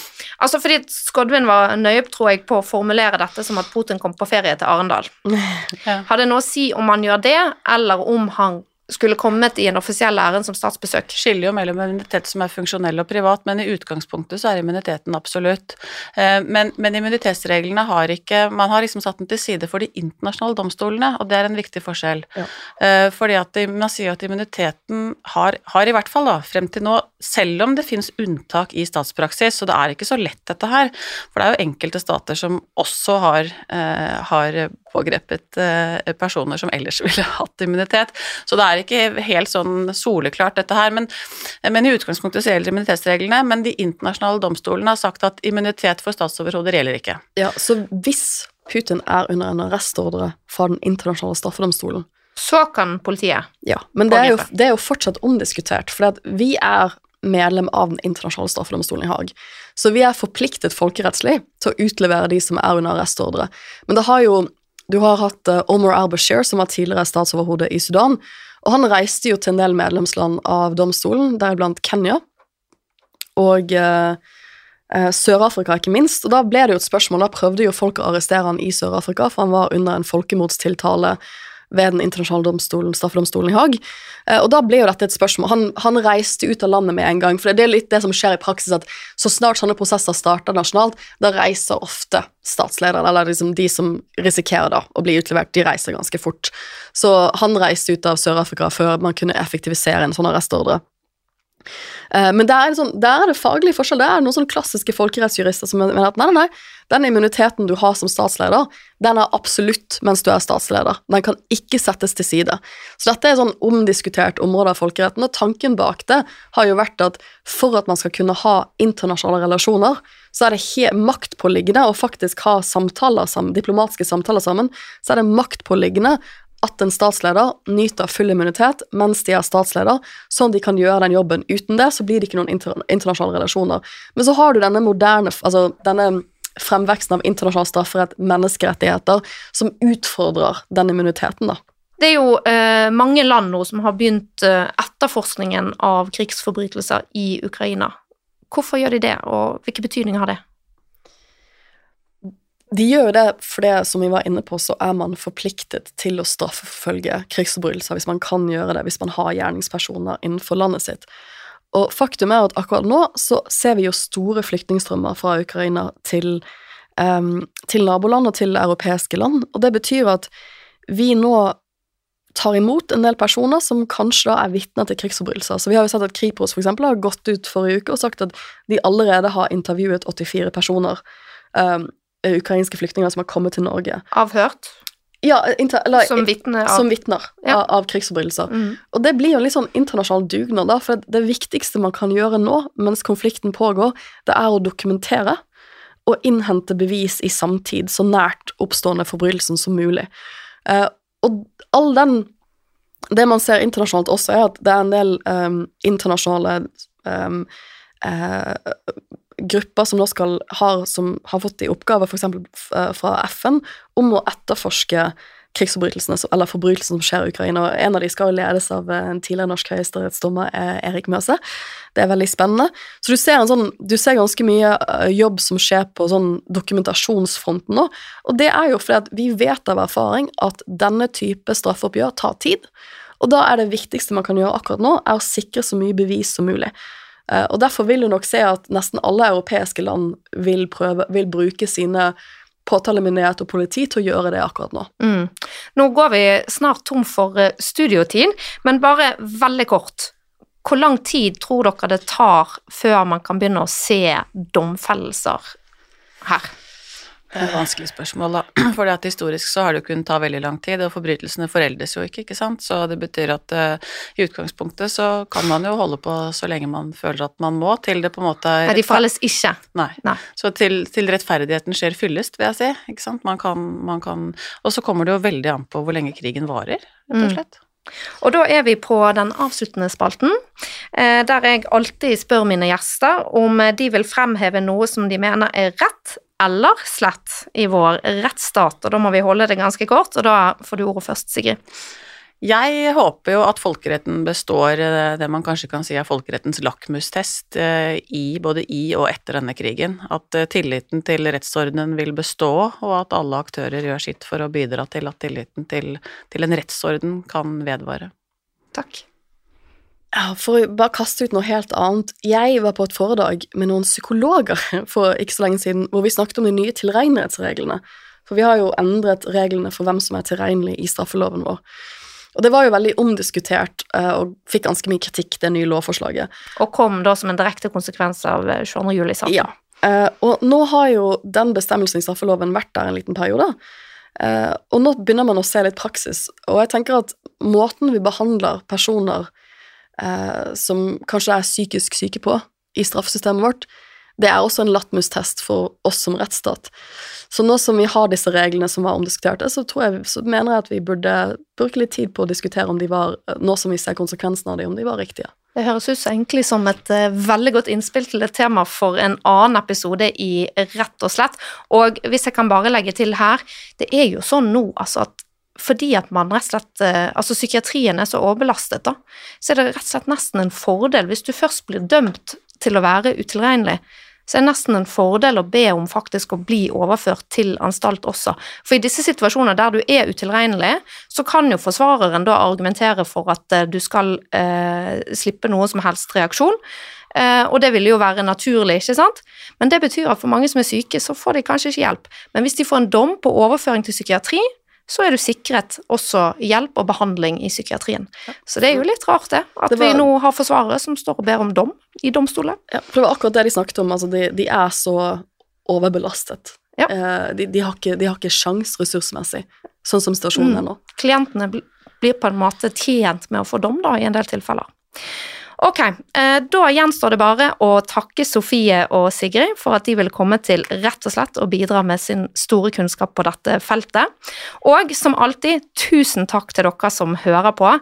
A: Altså fordi Skodvin var nøye, tror jeg, på å formulere dette som at Putin kom på ferie til Arendal.
B: Ja.
A: Har det noe å si om han gjør det, eller om han skulle kommet i en offisiell ærend som statsbesøk?
B: skiller jo mellom immunitet som er funksjonell og privat, men i utgangspunktet så er immuniteten absolutt. Eh, Men, men immunitetsreglene har ikke Man har liksom satt den til side for de internasjonale domstolene, og det er en viktig forskjell.
C: Ja.
B: Eh, Fordi at man sier at immuniteten har, har i hvert fall da, frem til nå, selv om det finnes unntak i statspraksis, så det er ikke så lett dette her, for det er jo enkelte stater som også har, eh, har pågrepet eh, personer som ellers ville hatt immunitet, så det er ikke helt sånn soleklart dette her, men, men i utgangspunktet så gjelder immunitetsreglene, men de internasjonale domstolene har sagt at immunitet for statsoverhoder gjelder ikke.
C: Ja, så hvis Putin er under en arrestordre fra Den internasjonale straffedomstolen,
A: Så kan politiet.
C: ja, men det er jo, det er jo fortsatt omdiskutert, for vi er medlem av Den internasjonale straffedomstolen i Haag. Så vi er forpliktet folkerettslig til å utlevere de som er under arrestordre. Men det har jo Du har hatt eh, Omar al-Bashir, som var tidligere statsoverhode i Sudan, og han reiste jo til en del medlemsland av domstolen, deriblant Kenya, og eh, eh, Sør-Afrika, ikke minst. Og da ble det jo et spørsmål, da prøvde jo folk å arrestere han i Sør-Afrika, for han var under en folkemordstiltale ved Den internasjonale domstolen, straffedomstolen i Haag. Eh, og da ble jo dette et spørsmål. Han, han, reiste ut av landet med en gang. For det er litt det som skjer i praksis, at så snart sånne prosesser starter nasjonalt, da reiser ofte statslederen, eller liksom de som risikerer da å bli utlevert, de reiser ganske fort. Så han reiste ut av Sør-Afrika før man kunne effektivisere en sånn arrestordre. Eh, men der er, sånn, der er det faglig forskjell. Det er noen sånne klassiske folkerettsjurister som mener at nei, nei, nei, den immuniteten du har som statsleder, den er absolutt mens du er statsleder. Den kan ikke settes til side. Så dette er sånn omdiskutert område av folkeretten, og tanken bak det har jo vært at for at man skal kunne ha internasjonale relasjoner, så er det maktpåliggende å faktisk ha samtaler sammen, diplomatiske samtaler sammen, så er det maktpåliggende at en statsleder nyter full immunitet mens de er statsleder, sånn de kan gjøre den jobben. Uten det så blir det ikke noen internasjonale relasjoner. Men så har du denne moderne, altså denne fremveksten av internasjonal strafferett, menneskerettigheter, som utfordrer den immuniteten, da.
A: Det er jo eh, mange land nå som har begynt eh, etterforskningen av krigsforbrytelser i Ukraina. Hvorfor gjør de det, og hvilken betydning har det?
C: De gjør jo det fordi, som vi var inne på, så er man forpliktet til å straffeforfølge krigsforbrytelser hvis man kan gjøre det, hvis man har gjerningspersoner innenfor landet sitt. Og faktum er at akkurat nå så ser vi jo store flyktningstrømmer fra Ukraina til, um, til naboland og til europeiske land, og det betyr at vi nå tar imot en del personer som kanskje da er vitner til krigsforbrytelser. Så vi har jo sett at Kripos for eksempel har gått ut forrige uke og sagt at de allerede har intervjuet 84 personer um, ukrainske flyktninger som har kommet til Norge.
A: Avhørt?
C: Ja, eller,
A: som vitner
C: av, som vitner ja. av, av krigsforbrytelser. Mm. Og det blir jo en litt sånn internasjonal dugnad, da, for det viktigste man kan gjøre nå, mens konflikten pågår, det er å dokumentere og innhente bevis i samtid, så nært oppstående forbrytelsen som mulig. Eh, og all den Det man ser internasjonalt også, er at det er en del um, internasjonale um, uh, grupper som nå skal, har, som har fått i oppgave f.eks. Eh, fra FN om å etterforske krigsforbrytelsene, eller forbrytelsene som skjer i Ukraina. og En av de skal jo ledes av eh, en tidligere norsk høyesterettsdommer, eh, Erik Møse. Det er veldig spennende. Så du ser, sånn, du ser ganske mye jobb som skjer på sånn dokumentasjonsfronten nå. Og det er jo fordi at vi vet av erfaring at denne type straffeoppgjør tar tid. Og da er det viktigste man kan gjøre akkurat nå, er å sikre så mye bevis som mulig. Eh, og Derfor vil du nok se at nesten alle europeiske land vil, prøve, vil bruke sine påtalemyndighet og politi til å gjøre det akkurat nå.
A: Mm. Nå går vi snart tom for eh, studiotid, men bare veldig kort. Hvor lang tid tror dere det tar før man kan begynne å se domfellelser her?
B: Det er et vanskelig spørsmål, da. For at historisk så har det jo kunnet ta veldig lang tid, og forbrytelsene foreldes jo ikke, ikke sant. Så det betyr at uh, i utgangspunktet så kan man jo holde på så lenge man føler at man må, til det på en måte
A: Nei, de foreldes ikke.
B: Nei. Nei. Så til, til, rettferdigheten skjer fyllest, vil jeg si, ikke sant. Man kan, man kan Og så kommer det jo veldig an på hvor lenge krigen varer, rett og mm. slett. Mm.
A: Og da er vi på den avsluttende spalten, eh, der jeg alltid spør mine gjester om de vil fremheve noe som de mener er rett eller slett i vår rettsstat, og da må vi holde det ganske kort, og da får du ordet først, Sigrid.
B: Jeg håper jo at folkeretten består eh, det man kanskje kan si er folkerettens lakmustest eh, i, både i og etter denne krigen. At eh, tilliten til rettsordenen vil bestå, og at alle aktører gjør sitt for å bidra til at tilliten til, til en rettsorden kan vedvare.
A: Takk.
C: For å bare kaste ut noe helt annet. Jeg var på et foredrag med noen psykologer for ikke så lenge siden hvor vi snakket om de nye tilregnelighetsreglene. For vi har jo endret reglene for hvem som er tilregnelig i straffeloven vår. Og det var jo veldig omdiskutert eh, og fikk ganske mye kritikk, det nye lovforslaget.
A: Og kom da som en direkte konsekvens av 22. Eh, juli-saken.
C: Ja. Eh, og nå har jo den bestemmelsen i straffeloven vært der en liten periode. Og nå begynner man å se litt praksis. Og jeg tenker at måten vi behandler personer eh, som kanskje er psykisk syke på i straffesystemet vårt, det er også en latmustest for oss som rettsstat. Så nå som vi har disse reglene som var omdiskuterte, så, jeg, så mener jeg at vi burde bruke litt tid på å diskutere om de var, nå som vi ser konsekvensene av dem, om de var riktige.
A: Det høres ut egentlig som et uh, veldig godt innspill til et tema for en annen episode i Rett og slett. Og hvis jeg kan bare legge til her, det er jo sånn nå altså at fordi at man rett og slett eh, Altså psykiatrien er så overbelastet, da, så er det rett og slett nesten en fordel hvis du først blir dømt til å være utilregnelig, så er det nesten en fordel å be om faktisk å bli overført til anstalt også. For i disse situasjoner der du er utilregnelig, så kan jo forsvareren da argumentere for at eh, du skal eh, slippe noen som helst reaksjon. Eh, og det ville jo være naturlig, ikke sant? Men det betyr at for mange som er syke, så får de kanskje ikke hjelp. Men hvis de får en dom på overføring til psykiatri, så er du sikret også hjelp og behandling i psykiatrien. Så det er jo litt rart, det. At
C: Det var-
A: vi nå har forsvarere som står og ber om dom i domstolen.
C: Ja, for det var akkurat det de snakket om. Altså, de, de er så overbelastet.
A: Ja.
C: Eh, de, de, har ikke, de har ikke sjans ressursmessig, sånn som situasjonen
A: Mm.
C: er nå.
A: Klientene bl- blir på en måte tjent med å få dom, da, i en del tilfeller. Ok, eh, da gjenstår det bare å takke Sofie og Sigrid for at de ville komme til rett og slett å bidra med sin store kunnskap på dette feltet. Og som alltid, tusen takk til dere som hører på.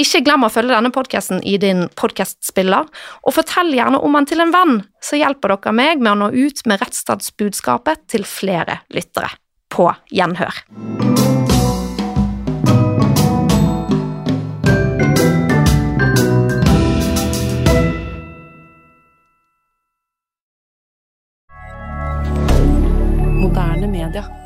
A: Ikke glem å følge denne podkasten i din podkastspiller, og fortell gjerne om den til en venn, så hjelper dere meg med å nå ut med rettsstatsbudskapet til flere lyttere. På gjenhør. moderne media.